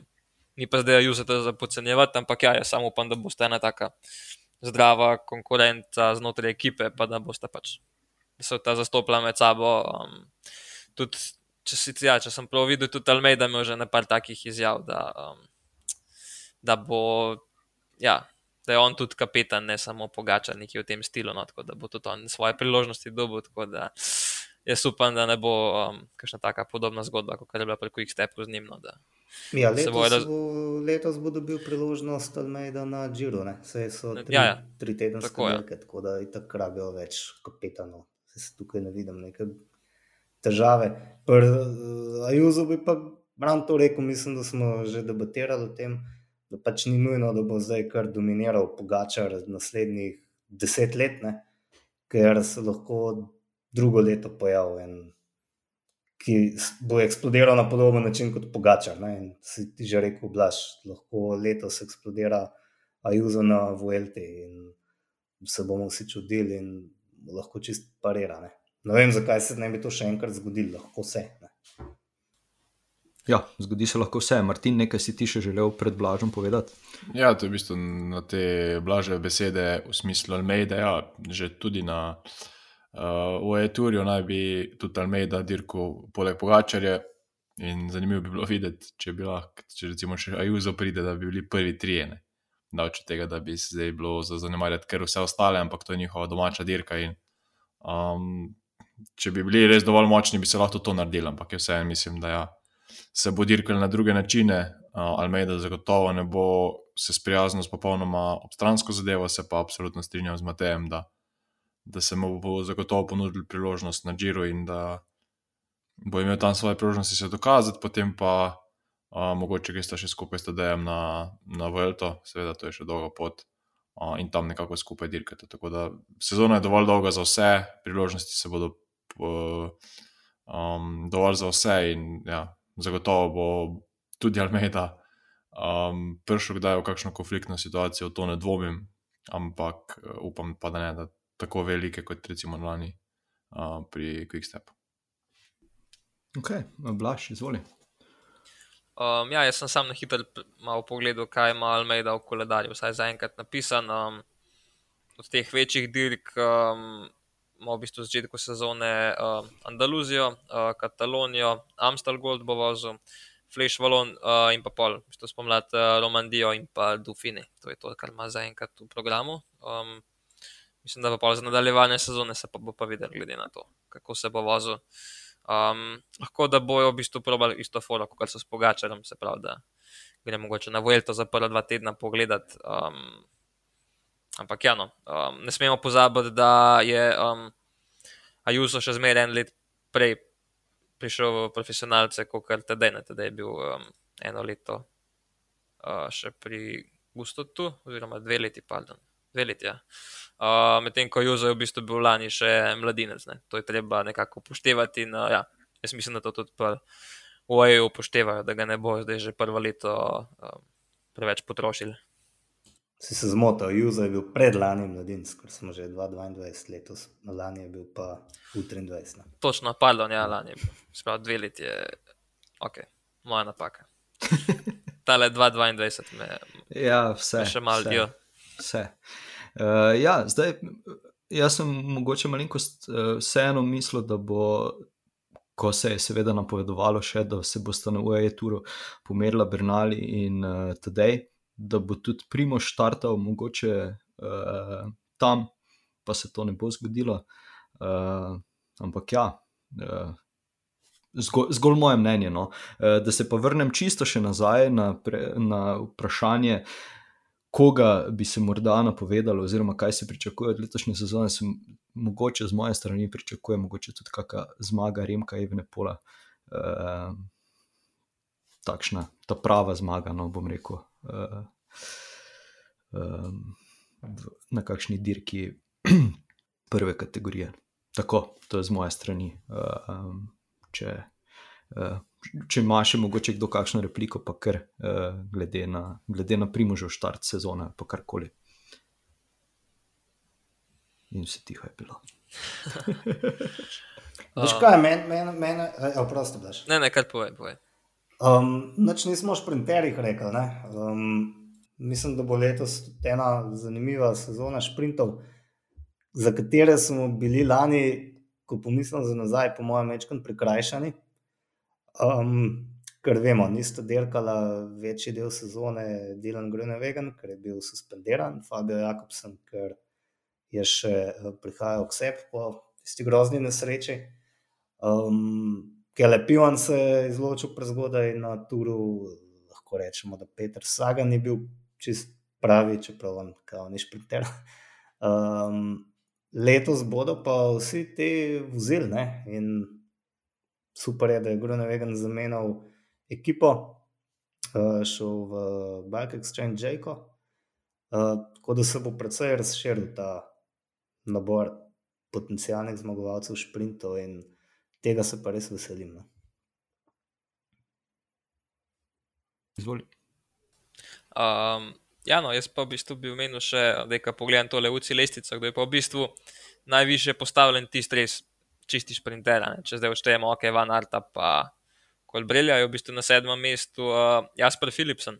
B: ni pa zdaj usati za podcenjevati, ampak ja, jaz samo upam, da boste ena taka zdrava konkurenca znotraj ekipe, pa da boste pač, da se ta zastopila med sabo. Um, tudi, če, si, ja, če sem prav videl, tudi Almeida ima že nekaj takih izjav, da, um, da bo, ja, da je on tudi kapetan, ne samo pogača nekaj v tem stilu, no, tako da bo tudi on svoje priložnosti dobil. da Jaz upam, da ne bo um, kakšna taka podobna zgodba, kot je bila pri Quick Stepu z njim. No, da,
C: Ja,
B: Se
C: letos,
B: bojo raz-
C: bo, letos bo dobil priložnost Almeida na Giro, ne? Saj so tri,
B: Ja, ja.
C: tri tedenske
B: Tako je.
C: dirke, tako da itak rabijo več kapetanov. Saj se tukaj ne vidim neke težave. Pri uh, Ajuzu bi pa ravno to rekel, mislim, da smo že debatirali o tem, da pač ni nujno, da bo zdaj kar dominiral Pogačar naslednjih deset let, ne? ker se lahko drugo leto pojavi en ki bo eksplodiral na podoben način kot Pogačar. Ne? In si ti že rekel, Blaž, lahko letos eksplodira Ajuzo na Vuelti in se bomo vsi čudili in lahko čist parira. Ne? ne vem, zakaj se ne bi to še enkrat zgodilo, lahko se. Ne?
A: Ja, zgodi se lahko vse. Martin, nekaj si ti še želel pred Blažom povedati?
D: Ja, to je v bistvu na te blaže besede v smislu Almeida. Ja, že tudi na uh, OE-turju naj bi tudi Almeida dirkal poleg Pogačarja. In zanimivo bi bilo videti, če bi lahko, če recimo še Ajuzo pride, da bi bili prvi trijene. Davče tega, da bi se zdaj bilo za zanemarjati, ker vse ostale, ampak to je njihova domača dirka. In, um, če bi bili res dovolj močni, bi se lahko to naredili, ampak vseeno mislim, da ja, se bo dirkal na druge načine. Uh, Almeida zagotovo ne bo se sprijaznil s popolnoma obstransko zadevo, se pa absolutno strinjam z Matejem, da, da se mu bo zagotovo ponudil priložnost na Džiru in da bo imel tam svoje priložnosti se dokazati, potem pa uh, mogoče gresta še skupaj s TDM na, na Vuelto, seveda to je še dolga pot. Uh, in tam nekako skupaj dirkate. Tako da sezona je dovolj dolga za vse, priložnosti se bodo uh, um, dovolj za vse, in ja, zagotovo bo tudi Almeida um, prišel kdaj v kakšno konfliktno situacijo, to ne dvomim, ampak uh, upam pa, da ne da tako velike kot recimo lani uh, pri Quickstepu.
A: Ok, Blaž, izvoli.
B: Um, ja, jaz sem sam na hitro malo pogledal, kaj ima Almeida v koledarju, vsaj zaenkrat napisan. Um, od teh večjih dirk um, ima v bistvu v začetku sezone um, Andaluzijo, uh, Katalonijo, Amstel Gold bo vozil, Flash Valon uh, in pa pol, v bistvu spomlad uh, Romandijo in pa Dufini. To je to, kar ima zaenkrat v programu. Um, mislim, da pol za nadaljevanje sezone se pa bo pa videl, glede na to, kako se bo vozil. Um, lahko da bojo v bistvu probali isto foro, kot so s Pogačarjem, se pravi, da gre mogoče na Vuelto za prva dva tedna pogledati. Um, ampak ja, no, um, ne smemo pozabiti, da je um, Ajuso še zmeraj en let prej prišel v profesionalce, kot kar tedaj, ne tedaj je bil um, eno leto uh, še pri Gustotu, oziroma dve leti, pardon, dve leti. Ja. Uh, Medtem ko Juzo je v bistvu bil lani še mladinec, ne. to je treba nekako upoštevati. In, uh, ja, jaz mislim, da to tudi pri OEU upoštevajo, da ga ne bo zdaj že prvo leto um, preveč potrošili.
C: Si se zmotil, Juzo je bil predlani mladinec, ker smo že 22 letos, lani je bil pa U23. ne.
B: Točno, pardon, ja, lani je bil. Sprav dve leti je, ok, moja napaka. Tale 2-22 me,
A: Ja, vse.
B: me še malo dio.
A: Vse. Uh, ja, zdaj, jaz sem mogoče malenkost uh, vseeno mislil, da bo, ko se je seveda napovedovalo še, da se bo sta na UAE turu pomerila Bernali in uh, Tadej, da bo tudi Primo štartal mogoče uh, tam, pa se to ne bo zgodilo. Uh, ampak ja. Uh, Zgolj, zgolj moje mnenje. No. Da se pa vrnem čisto še nazaj na, pre, na vprašanje, uh, koga bi se morda napovedalo, oziroma kaj se pričakuje od letošnje sezone, sem mogoče z moje strani pričakuje, mogoče tudi kakšna zmaga Remka Evne Pola. Uh, takšna, ta prava zmaga, no bom rekel, uh, um, v, na kakšni dirki prve kategorije. Tako, to je z moje strani. Uh, um, če ima še mogoče kdo kakšno repliko, pa kar uh, glede na, glede na primožo štart sezone, pa karkoli. In vse tiho je bilo.
C: Veš kaj, meni, men, men, oprosti, daš.
B: Ne, ne, kar povej, povej.
C: Um, noč nismo o šprinterjih rekli. Um, mislim, da bo letos ena zanimiva sezona šprintov, za katere smo bili lani, ko pomislim za nazaj, po mojem, večkrat prikrajšani. Um, ker vemo, nista dirkala večji del sezone Dylan Grunewegen, ker je bil suspendiran, Fabio Jakobsen, ker je še eh, prihajal k sebi po tisti grozni nesreči. Um, Kele Pivan se je izločil prezgodaj na turu, lahko rečemo, da Peter Sagan ni bil čist pravi, čeprav on kao ni šprinter. Um, letos bodo pa vsi ti vzeli in super je, da je Grunewegen zamenjal ekipo, uh, šel v Bulk Exchange Jayco. Uh, tako da se bo precej razširil ta nabor potencijalnih zmagovalcev sprintov in tega se pa res veselim. No.
A: Izvoli.
B: Um, ja, no, jaz pa v bistvu bi omenil še, da je pogledam tole uci lestvico, kdo je pa v bistvu najviše postavljen tisti res čisti sprinter. Če zdaj vštejemo, ok, Van Arta pa Kolbrelja je v bistvu na sedmem mestu uh, Jasper Philipsen.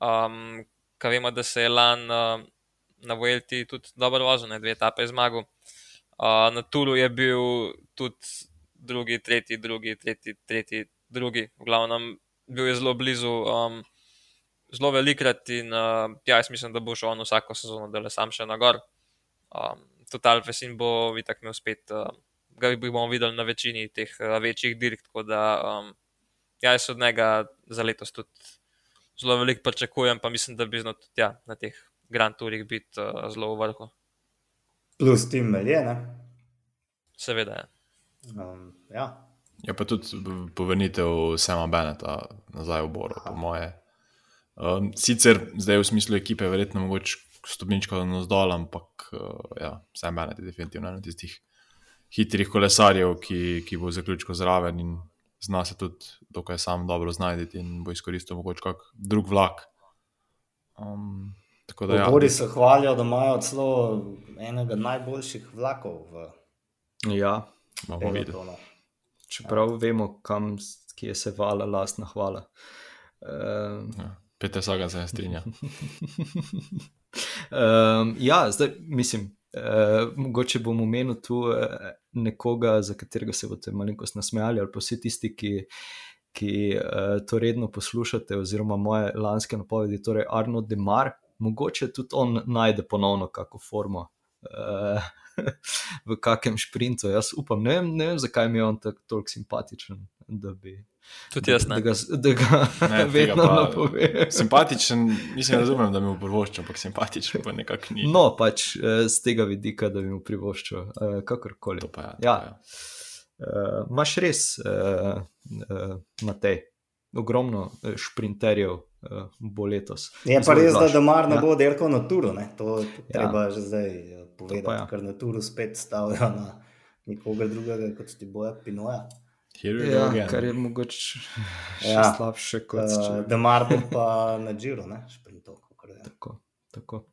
B: Um, Kaj vemo, da se je lan uh, na Vojti tudi dobro vozil, dve etape zmagal. Uh, na Tulu je bil tudi drugi, tretji, drugi, tretji, tretji, drugi. V glavnem bil je zelo blizu, um, zelo velikrat in uh, ja, jaz mislim, da bo šel on vsako sezono, da le sam še na gor. Um, Total Fesin bo vitak imel spet. Uh, ga bomo videli na večini teh uh, večjih dirk. Tako da um, ja, jaz od njega za letos tudi zelo veliko pričakujem, pa mislim, da bi znal tudi ja, na teh Grand Tourih biti uh, zelo v vrhu.
C: Plus tim Meljene.
B: Seveda je.
C: Ja. Um, ja.
D: Je pa tudi povrnitev Sama Beneta nazaj v Boru, po moje. Um, sicer zdaj v smislu ekipe, verjetno mogoče stopničko na zdol, ampak uh, ja, Sam Benet je definitivno ena tistih hitrih kolesarjev, ki, ki bo zaključil zraven in zna se tudi dokaj sam dobro znajti in bo izkoristil mogoče kak drug vlak. Um,
C: da, ja. Bori se hvalijo, da imajo celo enega najboljših vlakov. V...
A: Ja,
D: bomo videli.
A: Čeprav ja. vemo, kam je se vala, lastna hvala.
D: Um, ja. Peter Sagan se ne strinja.
A: um, ja, zdaj mislim, Uh, mogoče bom omenil tu uh, nekoga, za katerega se boste malo nasmejali, ali pa vsi tisti, ki, ki uh, to redno poslušate, oziroma moje lanske napovedi, torej Arno Demar, mogoče tudi on najde ponovno kako formo. Uh, v kakem sprintu. Jaz upam, ne vem, ne vem zakaj mi je on tako toliko simpatičen. Bi,
B: Tudi jaz
A: ne. Da ga, da ga ne, vedno napove.
D: Simpatičen, mislim, razumem, da mi bo privoščil, ampak simpatičen pa nekako ni.
A: No, pač z eh, tega vidika, da bi mu privoščil, uh, kakorkoli.
D: To pa je.
A: Ja. Ja. Uh, Máš res, uh, uh, Matej, ogromno šprinterjev uh, bo letos.
C: Je pa res, da Damar ne ja. bo dirkal na turu, ne? to ja. treba ja. že zdaj povedati, ja. ker na turu spet stavijo na nikogar drugega kot ti boja Pinoja.
A: Ja, kar je mogoče ja. slabše kot uh,
C: če... da marbo pa na Džiru, ne šprintov.
A: Tako, tako.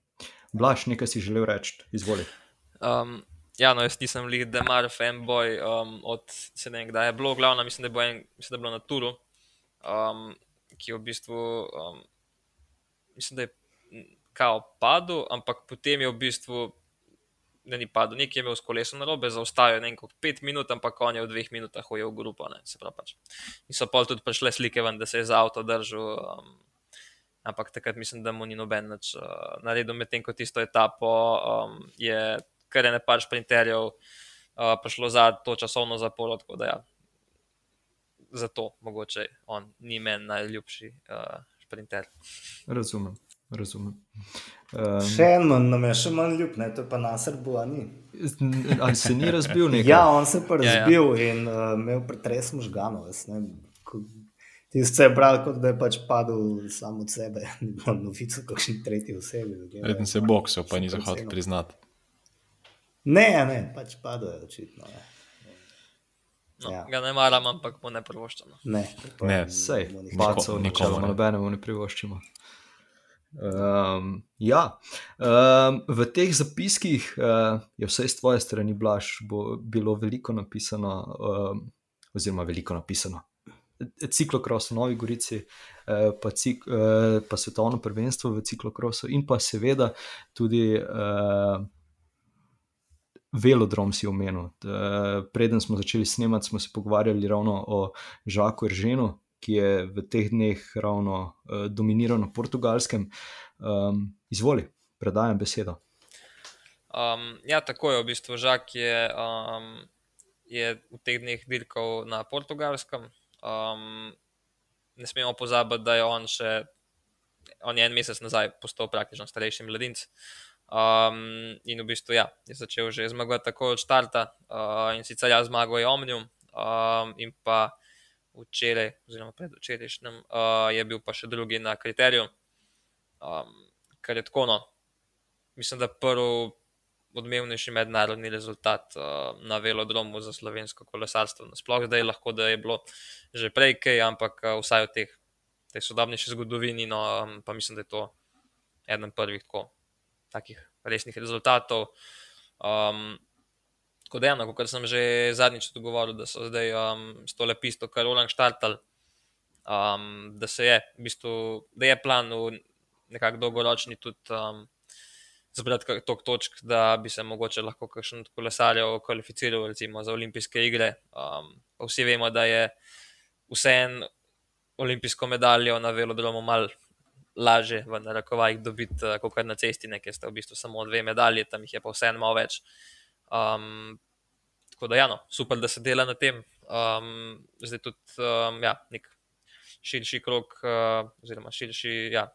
A: Blaž, nekaj si želel reči, izvoli.
B: Um, ja, no, jaz nisem lik demar fanboy um, od se ne vem, kdaj je bilo, glavno mislim, da, bo en, mislim, da je bilo na Turu, um, ki je v bistvu, um, mislim, da je kao padel, ampak potem je v bistvu da ni padel, nekje je imel s kolesom na robe, zaostajal je nekaj pet minut, ampak on je v dveh minutah ujel grupo. Pač. In so pol tudi prišle slike ven, da se je za avto držal. Um, ampak takrat mislim, da mu ni noben več uh, naredil, medtem ko tisto etapo um, je kar ne par sprinterjev uh, prišlo za to časovno zaporo. Ja, zato mogoče on ni meni najljubši uh, sprinter.
A: Razumem. Razumem.
C: Um, še eno nam je še manj ljub, ne? to je pa nasr bo, ali
A: Ali se ni razbil nekaj?
C: Ja, on se je pa razbil ja, ja. in uh, imel pretres možganov. Ti si bral, kot da je pač padel samo od sebe, na novico, kakšni tretji osebi.
D: Reden se boksal, pa ni zahodil priznati.
C: Ne, ne, pač padel je očitno. Ne.
B: No, ja. Ga ne maram, ampak mu ne privoščimo.
C: Ne,
D: ne.
A: sej, bacov, ničemu, nobenemu ne privoščimo. Um, ja, um, v teh zapiskih uh, je vse iz tvoje strani, Blaž, bo bilo veliko napisano, um, oziroma veliko napisano. Ciklokros v Novi Gorici, uh, pa, cik, uh, pa svetovno prvenstvo v ciklokrosu, in pa seveda tudi uh, velodrom si omenil. Uh, preden smo začeli snemati, smo se pogovarjali ravno o Žaku Erženu, ki je v teh dneh ravno uh, dominiral na portugalskem. Um, izvoli, predajam besedo.
B: Um, ja, tako je v bistvu. Žak je, um, je v teh dneh dirkal na portugalskem. Um, ne smemo pozabiti, da je on še on je en mesec nazaj postal praktično starejši mladinec. Um, in v bistvu ja, je začel že zmagovati tako od začetka, uh, in sicer jaz zmagal je Omnium, um, in pa včeraj, oziroma predvčerajšnjem, uh, je bil pa še drugi na kriteriju, um, kar je tako. No. Mislim, da prvi odmevnejši mednarodni rezultat uh, na velodromu za slovensko kolesarstvo. Sploh zdaj lahko, da je bilo že prej kaj, ampak uh, vsaj v teh, tej sodobnejši zgodovini, no, um, pa mislim, da je to eden prvih tako, takih resnih rezultatov. Um, Tako da, eno, kot sem že zadnjič odgovoril, da so zdaj um, s to lepisto, kar Roland štartal, um, da se je, v bistvu, da je plan v nekako dolgoročni tudi um, zbrati tok točk, da bi se mogoče lahko kakšen od kolesarjev kvalificiral recimo za olimpijske igre. Um, vsi vemo, da je vseeno olimpijsko medaljo na velodromu mal laže v narekovajih dobiti, uh, kot na cesti, nekaj ste v bistvu samo dve medalje, tam jih je pa vseeno več. Um, tako da, ja, no, super, da se dela na tem. Um, zdaj tudi um, ja, nek širši krok, uh, oziroma širši ja,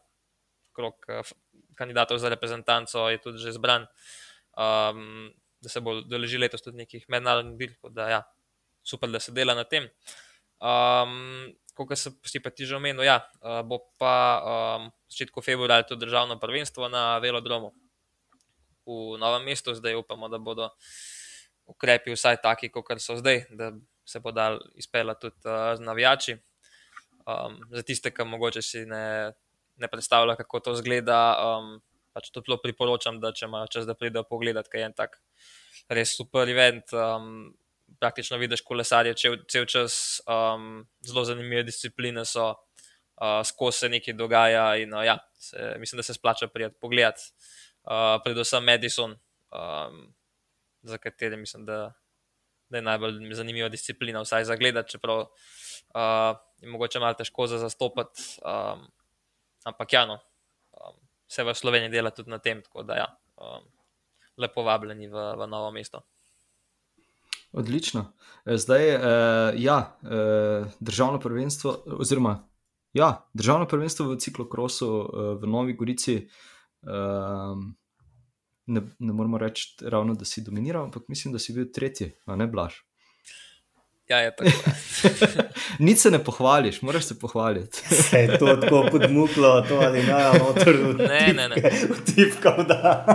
B: krok uh, kandidatov za reprezentanco je tudi že zbran, um, da se bo deležil letos tudi nekih mednarodnih bil. Ja, super, da se dela na tem. Um, Kot se pa ti že omenil, ja, uh, bo pa um, v začetku februarja to državno prvenstvo na velodromu v novem mestu, zdaj upamo, da bodo ukrepi vsaj taki, kot so zdaj, da se bo dal izpeljati tudi uh, z navijači. Um, za tiste, ki mogoče si ne, ne predstavljajo, kako to zgleda, um, pač toplo priporočam, da če imajo čas, da pridejo pogledat, kaj je en tak res super event. Um, praktično vidiš kolesarje, če cel čas um, zelo zanimive discipline so, uh, skozi se nekaj dogaja in uh, ja, se, mislim, da se splača prijeti pogledati uh, predvsem Madison, um, za katere mislim, da, da je najbolj zanimiva disciplina, vsaj za gledati, čeprav uh, je mogoče malo težko za zastopati. Um, ampak ja, no, um, se v Sloveniji dela tudi na tem, tako da ja, um, lepo vabljeni v, v novo mesto.
A: Odlično. E, zdaj je uh, ja, uh, državno prvenstvo, oziroma ja, državno prvenstvo v ciklokrosu uh, v Novi Gorici, uh, Um, ne, ne moramo reči, ravno, da si dominiral, ampak mislim, da si bil tretji, a ne blaž.
B: Ja, je tako.
A: Nič se ne pohvališ, moraš se pohvaliti.
C: Se je to tako podmuklo, to ali ne, motor v
B: ne, ne, ne.
C: Tipkal, da.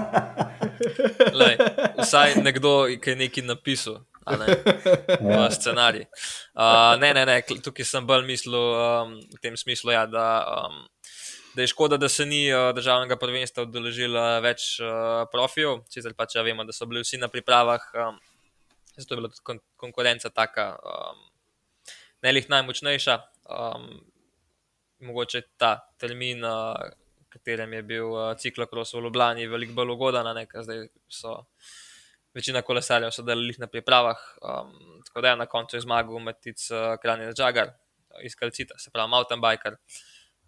B: Lej, vsaj nekdo, ki je nekaj napisal. Ja. Scenarij. Uh, ne, ne, ne, tukaj sem bolj mislil um, v tem smislu, ja, da um, da je škoda, da se ni uh, državnega prvenstva udeležilo več uh, profijev, sicer pa če vemo, da so bili vsi na pripravah, um, zato je bila tudi kon konkurenca taka, um, ne lih najmočnejša. Um, mogoče ta termin, v uh, katerem je bil uh, ciklokros v Ljubljani, veliko bolj ugodan, zdaj so večina kolesarjev sodelovali na pripravah. Um, tako da je na koncu zmagal Matic uh, Kranjec Džagar iz Kalcita, se pravi mountain biker.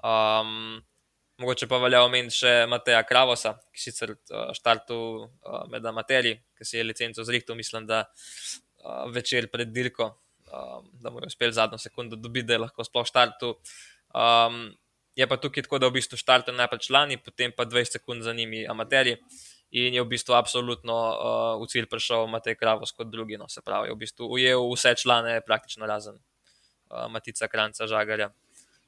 B: Um, mogoče pa velja omeniti še Mateja Kravosa, ki sicer uh, štartu uh, med amaterji, ki si je licenco zrihtel, mislim, da uh, večer pred dirko, um, da mu je uspel zadnjo sekundo dobiti, da je lahko sploh štartu. Um, je pa tukaj tako, da v bistvu štartu najprej člani, potem pa 20 sekund za njimi amaterji in je v bistvu absolutno uh, v cilj prišel Matej Kravos kot drugi. No, se pravi, v bistvu ujel vse člane, praktično razen uh, Matica Kranca Žagarja.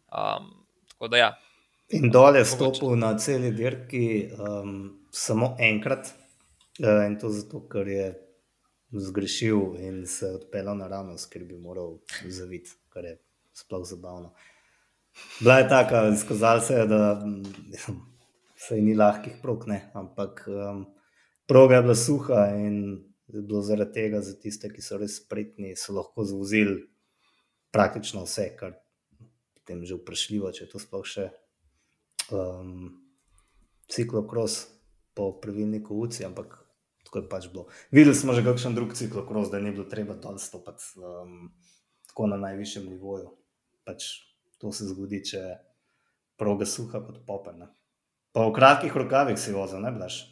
B: Um, tako da ja.
C: In dol je stopil na celi dirki um, samo enkrat, uh, in to zato, ker je zgrešil in se odpeljal naravnost, ker bi moral zaviti, kar je sploh zabavno. Bila je taka, izkazalo se je, da mislim, se ni lahkih prog, ne, ampak um, proga je bila suha in je bilo zaradi tega za tiste, ki so res spretni, so lahko zvozili praktično vse, kar potem že vprašljivo, če je to sploh še um, ciklokros po pravilniku UCI, ampak tako je pač bilo. Videli smo že kakšen drug ciklokros, da ni bilo treba dol stopati um, tako na najvišjem nivoju. Pač to se zgodi, če proga suha kot popena. Pa v kratkih rokavih si vozil, ne blaš.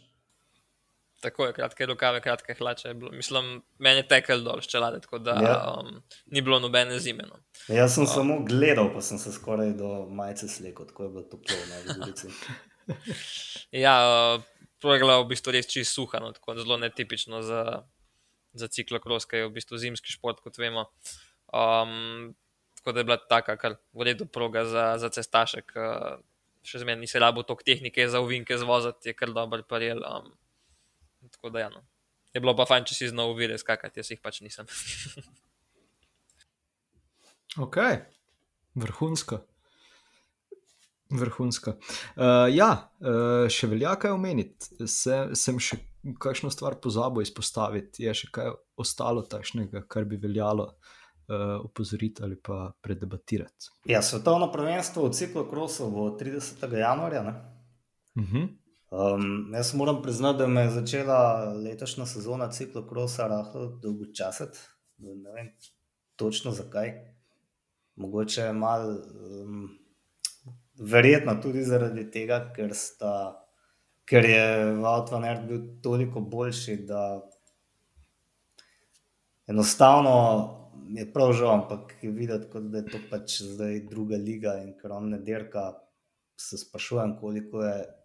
B: Tako je, kratke rokave, kratke hlače. Mislim, meni je tekel dol, čelade, tako da
C: Ja.
B: um, ni bilo nobene zime. No.
C: Jaz sem samo gledal, pa sem se skoraj do majice slekel, tako je bilo toplo na Gorici.
B: Ja, uh, progla je v bistvu res čisto suha, no, tako zelo netipično za, za ciklokros, ki je v bistvu zimski šport, kot vemo. Um, tako da je bila taka, kar v redu proga za, za cestašek. Uh, še zmeraj nisi rabo toliko tehnike za uvinke zvozati, je kar dober parel. Um, tako da ja, no. Je bilo pa fajn, če si znal uvire skakati, jaz jih pač nisem.
A: Ok, vrhunsko. Vrhunsko. Uh, ja, uh, še velja kaj omeniti. Se, sem še kakšno stvar pozabil izpostaviti. Je še kaj ostalo takšnega, kar bi veljalo uh, opozoriti ali pa predebatirati.
C: Ja, svetovno prvenstvo v ciklokrosu bo 30. januarja. Ne?
A: Uh -huh.
C: Um, jaz moram priznati, da me je začela letošnja sezona ciklokrosa rahlo dolgočasiti. Ne vem točno zakaj. Mogoče malo, um, verjetno tudi zaradi tega, ker, sta, ker je Wout van Aert bil toliko boljši, da enostavno je prav žal, ampak je videti, kot da je to pač zdaj druga liga in ker on ne dirka, se sprašujem, koliko je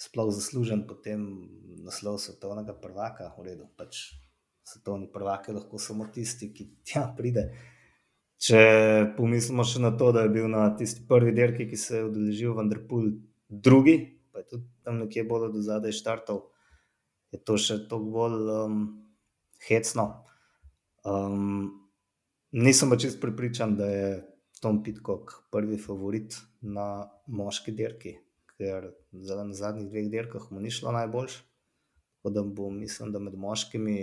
C: sploh zaslužen potem naslov svetovnega prvaka. V redu, pač svetovni prvak je lahko samo tisti, ki tja pride. Če pomislimo še na to, da je bil na tisti prvi dirki, ki se je udeležil Vanderpool, drugi, pa je tudi tam nekje bolj do zadaj štartov, je to še toliko bolj um, hecno. Um, nisem pa čest pripričan, da je Tom Pitcock prvi favorit na moški dirki, ker na zadnjih dveh dirkah mu ni šlo najboljš. Tako da bo, mislim, da med moškimi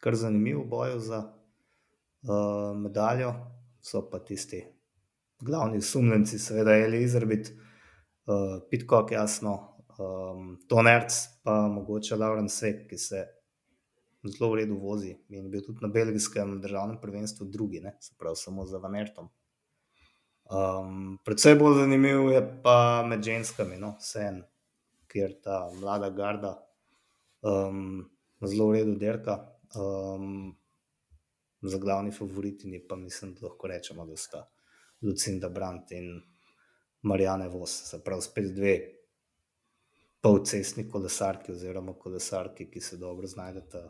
C: kar zanimiv boj za uh, medaljo. So pa tisti glavni sumljenci, seveda Eli Izrbit, uh, Pitcock, jasno, um, Tonerc, pa mogoče Lauren Svek, ki se zelo v redu vozi in je bil tudi na belgijskem državnem prvenstvu drugi, ne? se pravi samo za Vanertom. Um, predvsej bolj zanimiv je pa med ženskami, no, sen, kjer ta mlada garda um, zelo v redu derka. Um, za glavni favoritinji pa mislim, da lahko rečemo, da sta Lucinda Brandt in Marijane Vos, se pravi spet dve polcestni kolesarki oziroma kolesarki, ki se dobro znajdete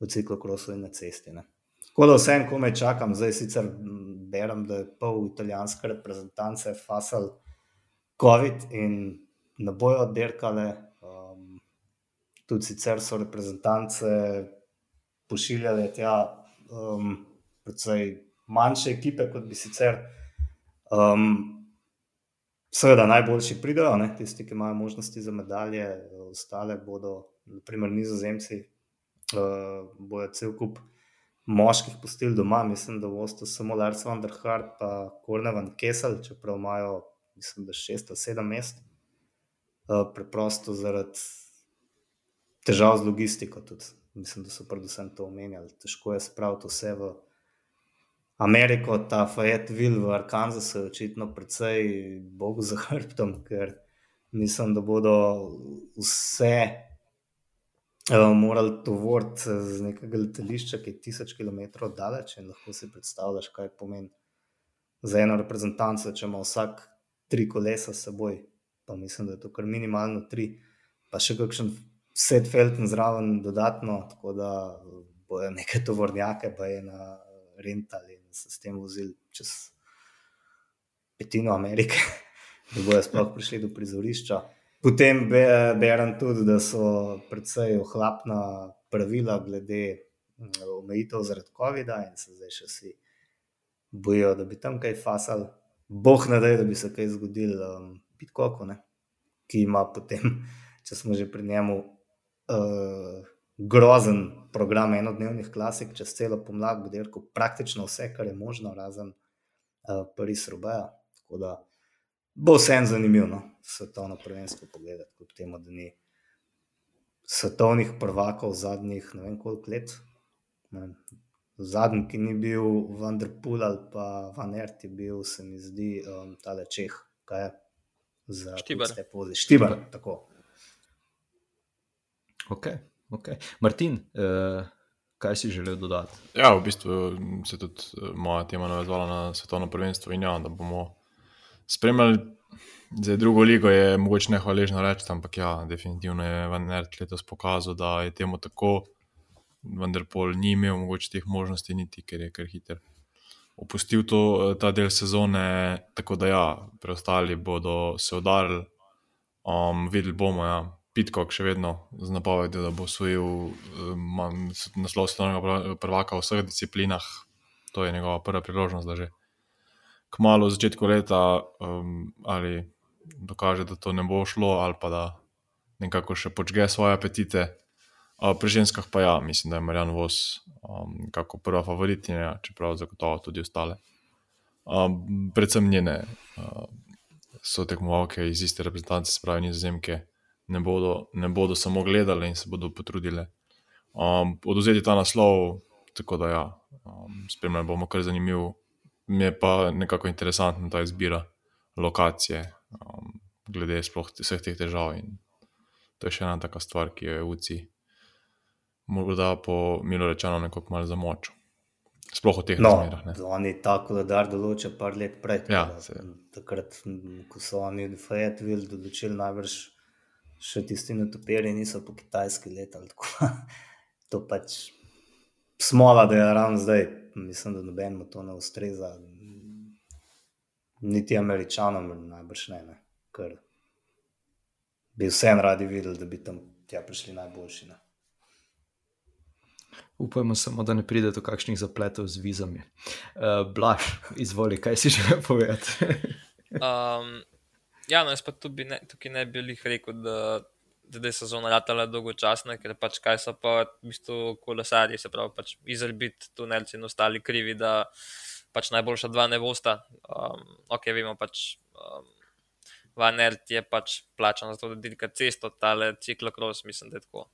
C: v ciklokrosu in na cesti. Ne. Tako da vsem, ko me čakam, zdaj sicer berem, da je pol italijanske reprezentance fasal COVID in ne bojo oddirkale. Um, tudi sicer so reprezentance pošiljale tja um, predvsej manjše ekipe, kot bi sicer. Um, Seveda, najboljši pridejo, ne? tisti, ki imajo možnosti za medalje, ostale bodo, naprimer, nizozemci, uh, bojo cel kup moških pustili doma, mislim, da bosta samo Lars van der Hart in Kornevan Kesel, čeprav imajo, mislim, da šest ali sedem mest. Uh, preprosto zaradi težav z logistiko. Tudi. Mislim, da so predvsem to omenjali. Težko je spraviti vse v Ameriko, ta Fayetteville v Arkansasu je očitno precej Bogu za hrbtom, ker mislim, da bodo vse uh, morali tovoriti z nekega letališča, ki je tisoč km daleč in lahko si predstavljaš, kaj pomeni za eno reprezentanco, če ima vsak tri kolesa s seboj. Pa mislim, da je to kar minimalno tri, pa še kakšen set felten zraven dodatno, tako da bojo neke tovornjake, pa je na rentali in se s tem vozili čez petino Amerike, da bojo sploh prišli do prizorišča. Potem berem tudi, da so precej ohlapna pravila glede mm, omejitev zaradi COVID-a in se zdaj še vsi bojijo, da bi tam kaj fasal. Boh ne da, da bi se kaj zgodil, um, Pitkoku, ki ima potem, če smo že pri njemu, uh, grozen program enodnevnih klasik čez celo pomlad, delal praktično vse, kar je možno, razen uh, Paris Rubeja. Tako da bo vsem zanimivo no? svetovno prvenstvo pogledati, kljub temu, da ni svetovnih prvakov zadnjih ne vem koliko let. Zadnji, ki ni bil Vanderpool ali pa Van Ert, je bil, se mi zdi, um, tale Čeh, kaj je za
B: Štibar.
C: Pozi. Štibar, Štibar. tako.
A: Ok, ok. Martin, uh, kaj si želel dodati?
D: Ja, v bistvu se tudi eh, moja tema navezvala na svetovno prvenstvo in ja, da bomo spremljali. Za drugo ligo je mogoče ne hvaležno reči, ampak ja, definitivno je Vanert letos pokazal, da je temu tako, vendar pol ni imel mogoče teh možnosti, niti ker je kar hiter. Opustil to, ta del sezone, tako da ja, preostali bodo se udarili. Um, videli bomo, ja, Pitkok še vedno z napovedjo, da bo osvojil um, naslov svetovnega prvaka v vseh disciplinah. To je njegova prva priložnost, da že kmalo v začetku leta um, ali dokaže, da to ne bo šlo, ali pa da nekako še počge svoje apetite. Uh, pri ženskah pa ja, mislim, da je Marjan Vos um, kako prva favoritinja, čeprav zagotovo tudi ostale. Um, predvsem njene uh, so tekmovalke iz iste reprezentance, spravi nizozemke, ne bodo, ne bodo samo gledali in se bodo potrudili um, oduzeti ta naslov. Tako da ja, um, spremljali bomo kar zanimivo mi je pa nekako interesantna ta izbira lokacije, um, glede sploh vseh teh težav. In to je še ena taka stvar, ki jo je UCI, morda po milo rečeno, nekako malo zamočil. Sploh v teh
C: no,
D: razmerah.
C: Oni tako, da dar določa par let prej.
D: Ja,
C: takrat, ko so oni v Fayetteville določili najbrž. Še tisti netoperi niso po kitajski letali. To pač smola, da je ravno zdaj mislim, da nobenemu to ne ustreza, niti američanom, najbrž ne, ne. ker bi vsem radi videli, da bi tam tja prišli najboljši. Ne.
A: Upajmo samo, da ne pride do kakšnih zapletov z vizami. Uh, Blaž, izvoli, kaj si želel povedati.
B: um, ja, no, jaz pa tudi ne, tukaj ne bi rekel, da da je sezona letala dolgočasna, ker pač kaj so pa v bistvu kolesarji, se pravi, pač izrbit tunelci in ostali krivi, da pač najboljša dva ne bosta. Um, ok, vemo pač. Um, Van Ert je pač plačan za to, da dirka cesto, tale ciklokros, mislim, da je tako.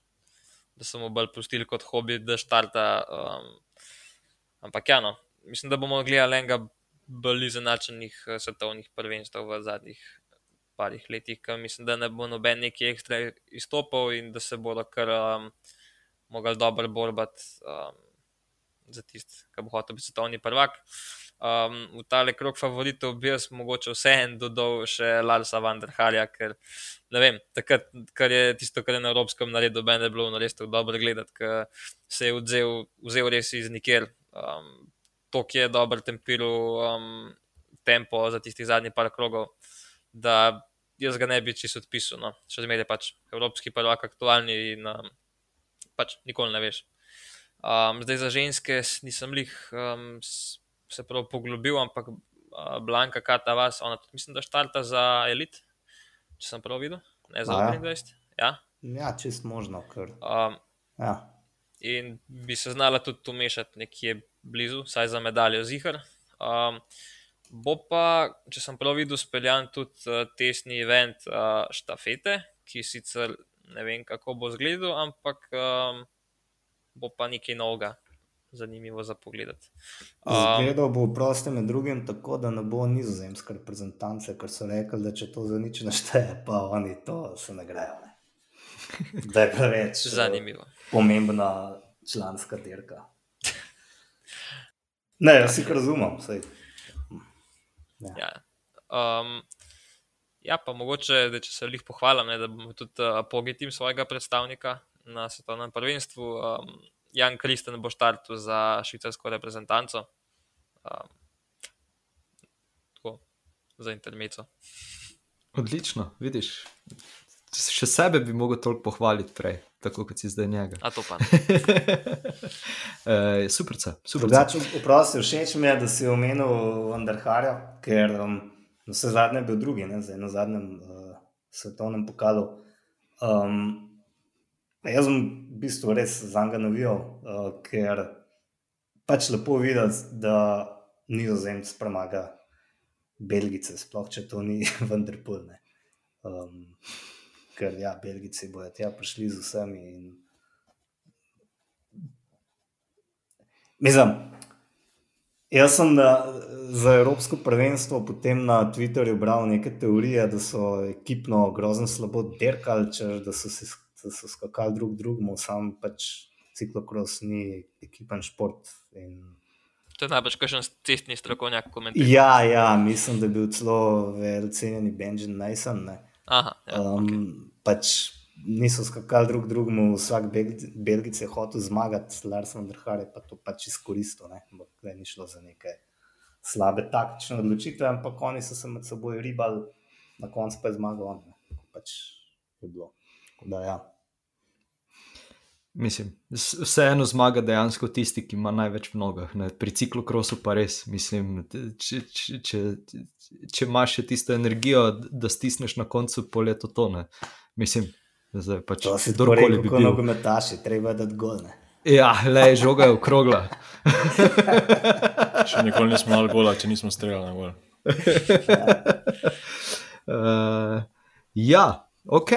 B: Da so mu bolj pustili kot hobi, da štarta. Um, ampak ja, no, mislim, da bomo gledali enega bolj izenačenih eh, svetovnih prvenstv v zadnjih parih letih, ki mislim, da ne bo noben neki ekstra izstopal in da se bodo kar um, mogli dobro borbati um, za tisti, ki bo hotel biti svetovni prvak. Um, v tale krog favoritov bi jaz mogoče vseeno dodal še Larsa Vanderhalja, ker ne vem, takrat, kar je tisto, kar je na Evropskem naredil, meni je bilo res tako dobro gledati, ker se je vzel, vzel res iz nikjer. Um, to, ki je dobro tempiral um, tempo za tistih zadnjih par krogov, da jaz ga ne bi čisto odpisal. No. Še zmeraj je pač evropski prvak aktualni in um, pač nikoli ne veš. Um, zdaj za ženske nisem jih um, se prav poglobil, ampak uh, Blanka Kata vas, ona tudi mislim, da štarta za elit, če sem prav videl, ne za 23. Ja,
C: ja čist možno. Ker...
B: Um, ja. In bi se znala tudi umešati nekje blizu, saj za medaljo zihar. Um, Bo pa, če sem prav videl, speljan tudi uh, testni event uh, štafete, ki sicer Ne vem, kako bo izgledal, ampak um, bo pa nekaj novega, zanimivo za pogled.
C: Um, Zgledal bo v prostem med drugim tako, da ne bo nizozemske reprezentance, ker so rekli, da če to za nič našteje, pa oni to se ne grejo. Ne. Da je preveč eh,
B: zanimivo.
C: Pomembna članska dirka. Ne, jaz si razumem.
B: Ja. Ja. Um, ja, pa mogoče, da če se jih pohvalim, ne, da bomo tudi uh, pogitim svojega predstavnika na svetovnem prvenstvu. Um, Jan Kristen bo štartil za švicarsko reprezentanco. Um, tako, za intermeco.
A: Odlično, vidiš. Še sebe bi lahko toliko pohvaliti prej, tako kot si zdaj njega.
B: A to pa.
A: e, super, super.
C: Drugače, vprašaj, všeč mi je, da si omenil Vandarharja, ker um, vse zadnje je bil drugi, ne, zdaj na zadnjem uh, svetovnem pokalu. Um, Jaz sem v bistvu res za njega navijal, uh, ker pač lepo videti, da nizozemc premaga Belgice, sploh če to ni vendar polne. Um, ker ja, Belgici bodo tja prišli z vsemi. In... Mislim, jaz sem na, za Evropsko prvenstvo potem na Twitterju bral neke teorije, da so ekipno grozno slabo derkali, da so se da so skakali drug drugemu, sam pač ciklokros ni ekipen šport. In...
B: To je najbolj kakšen cestni strokovnjak komentirati.
C: Ja, ja, mislim, da je bil celo cenjeni Benjamin Najsan.
B: Aha, ja,
C: um, okay. Pač niso skakali drug drugemu, vsak Belgic je hotel zmagati, Lars van der Haar je pa to pač izkoristil, da ni šlo za neke slabe taktične odločitve, ampak oni so se med seboj ribali, na koncu pa je zmagal on. Pač je bilo. Da, ja.
A: Mislim, vseeno zmaga dejansko tisti, ki ima največ v nogah. Ne? Pri ciklokrosu pa res. Mislim, če, če, če, če imaš še tisto energijo, da stisneš na koncu poleto tone. Mislim, da pač
C: to si kdorkoli bi bil. Kot nogometaši, treba da odgolne.
A: Ja, le žoga je okrogla.
D: še nikoli nismo imeli gola, če nismo streljali na gol.
A: uh, ja, ok.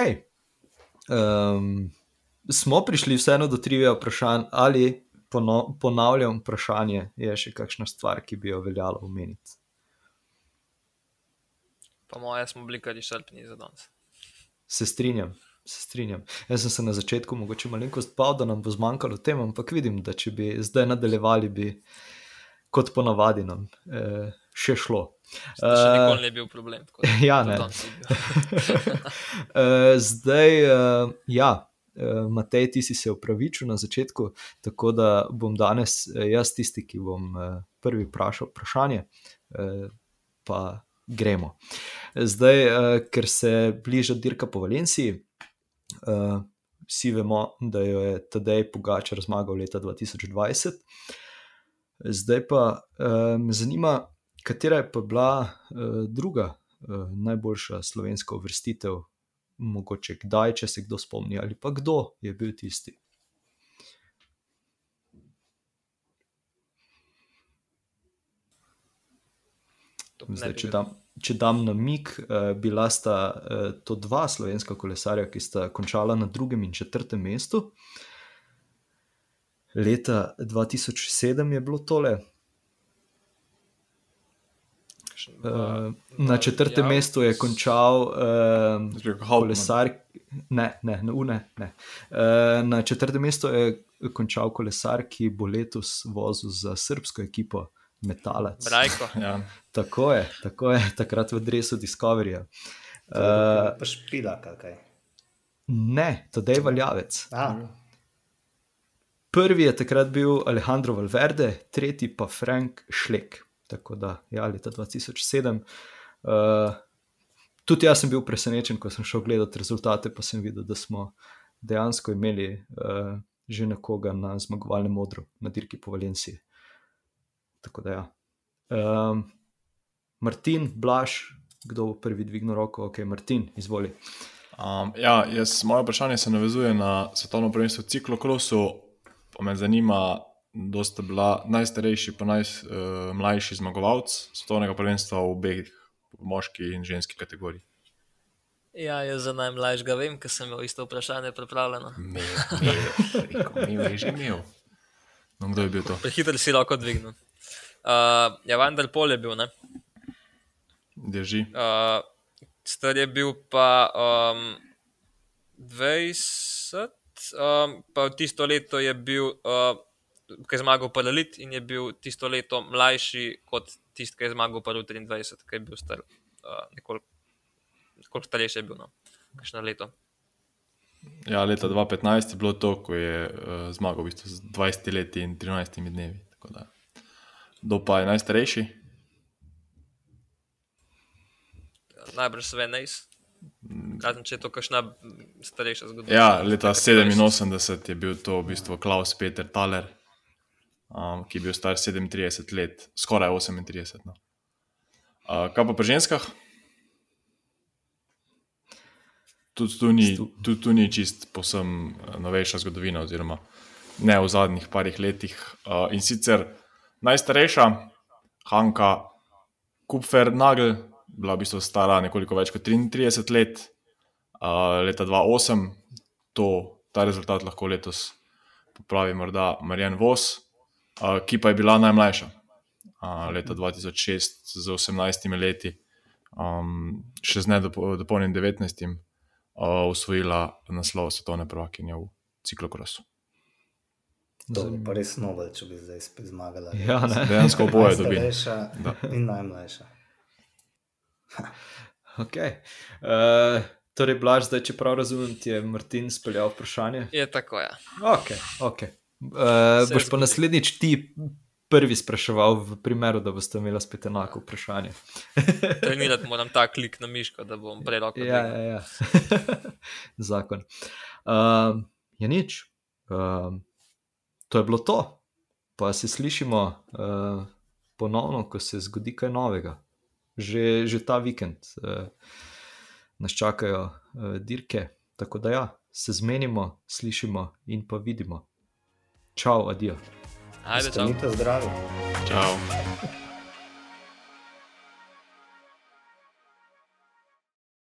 A: Um, smo prišli vseeno do trivija vprašanj, ali pono, ponavljam vprašanje, je še kakšna stvar, ki bi jo veljalo omeniti.
B: Po mojem, smo bili kar izčrpni za danes.
A: Se strinjam. Se strinjam. Jaz sem se na začetku mogoče malenkost spal, da nam bo zmanjkalo tem, ampak vidim, da če bi zdaj nadaljevali, bi kot ponavadi nam eh, še šlo.
B: Še nikoli ne bil problem.
A: Ja, ne. Eh, zdaj, uh, ja, Matej, ti si se upravičil na začetku, tako da bom danes uh, jaz tisti, ki bom uh, prvi vprašal vprašanje, pa gremo. Zdaj, ker se bliža dirka po Valenciji. Vsi vemo, da jo je Tadej Pogačar zmagal leta 2020. Zdaj pa me zanima, katera je pa bila druga najboljša slovenska uvrstitev mogoče kdaj, če se kdo spomni, ali pa kdo je bil tisti. Zdaj, če, dam, če dam na mik, uh, bila sta uh, to dva slovenska kolesarja, ki sta končala na drugem in četrtem mestu. Leta 2007 je bilo tole, Uh, na četrtem ja, mestu je končal uh, kolesar. Ne, ne, ne, ne, ne. Uh, na četrtem mestu je končal kolesar, ki bo letos vozil za srpsko ekipo Metalec.
B: Ja.
A: tako je, tako je, takrat v Dresu Discoveryja.
C: Uh, pa špila, kaj.
A: Ne, to je valjavec.
C: A.
A: Prvi je takrat bil Alejandro Valverde, tretji pa Frank Šlek. Tako da, ja, leta 2007. Uh, eh, tudi jaz sem bil presenečen, ko sem šel gledati rezultate, pa sem videl, da smo dejansko imeli uh, že nekoga na zmagovalnem modru, na dirki po Valenciji. Tako da, ja. Um, Martin, Blaž, kdo bo prvi dvignil roko, ok, Martin, izvoli.
D: Um, ja, jaz, moje vprašanje se navezuje na svetovno prvenstvo v ciklokrosu. Pa me zanima, da sta bila najstarejši in najmlajši uh, zmagovalec svetovnega prvenstva v obeh moški in ženski kategoriji.
B: Ja, jaz za najmlajšega vem, ker sem imel isto vprašanje pripravljeno.
D: Imel je že imel. No, kdo je bil to?
B: Prehiter si lahko dvignil. Uh, ja, vendar pol je bil, ne?
D: Drži.
B: Uh, star je bil pa um, 20, um, pa v tisto leto je bil, uh, ki je zmagal Paralit in je bil tisto leto mlajši kot tisti, ki je zmagal pa v 23, ki je bil star uh, nekoliko, nekoliko starejši je bil, no, kakšno leto.
D: Ja, leta 2015 je bilo to, ko je uh, zmagal v bistvu z 20 leti in 13 dnevi. Kdo pa je najstarejši?
B: Najbrž sve najs. Razen če je to kakšna starejša zgodovina.
D: Ja, leta
B: Taka
D: 87 je bil to v bistvu Klaus Peter Thaler, um, ki je bil star 37 let, skoraj 38. No. Uh, kaj pa pri ženskah? Tudi tu ni, tudi tu ni čist posem eh, novejša zgodovina, oziroma ne v zadnjih parih letih. Uh, in sicer najstarejša, Hanka Kupfer Nagel, bila v bistvu stara nekoliko več kot 33 let, uh, leta 2008, to, ta rezultat lahko letos popravi morda Marjan Vos, uh, ki pa je bila najmlajša. Uh, leta 2006 z 18 leti, um, še z nedopolnjenim 19, uh, usvojila naslov svetovne prvakinje v ciklokrosu.
C: To je pa res novel, če bi zdaj spet zmagala.
A: Ja, ne.
D: Dejansko oboje dobi.
C: Najstarejša
D: Da.
C: in najmlajša.
A: Okay. Uh, torej, Blaž, zdaj, če prav razumem, ti je Martin speljal vprašanje.
B: Je tako, ja.
A: Okay, okay. Uh, boš pa naslednjič ti prvi spraševal, v primeru, da boste imeli spet enako vprašanje.
B: Trenirati moram ta klik na miško, da bom prej lahko.
A: Ja,
B: dvignil.
A: ja, ja. zakon. Um, je nič. Um, to je bilo to. Pa se slišimo uh, ponovno, ko se zgodi kaj novega. Že, že ta vikend uh, nas čakajo uh, dirke, tako da ja, se zmenimo, slišimo in pa vidimo. Čau, adijo.
B: Ajde, čau.
C: Ostanite zdravi.
D: Čau.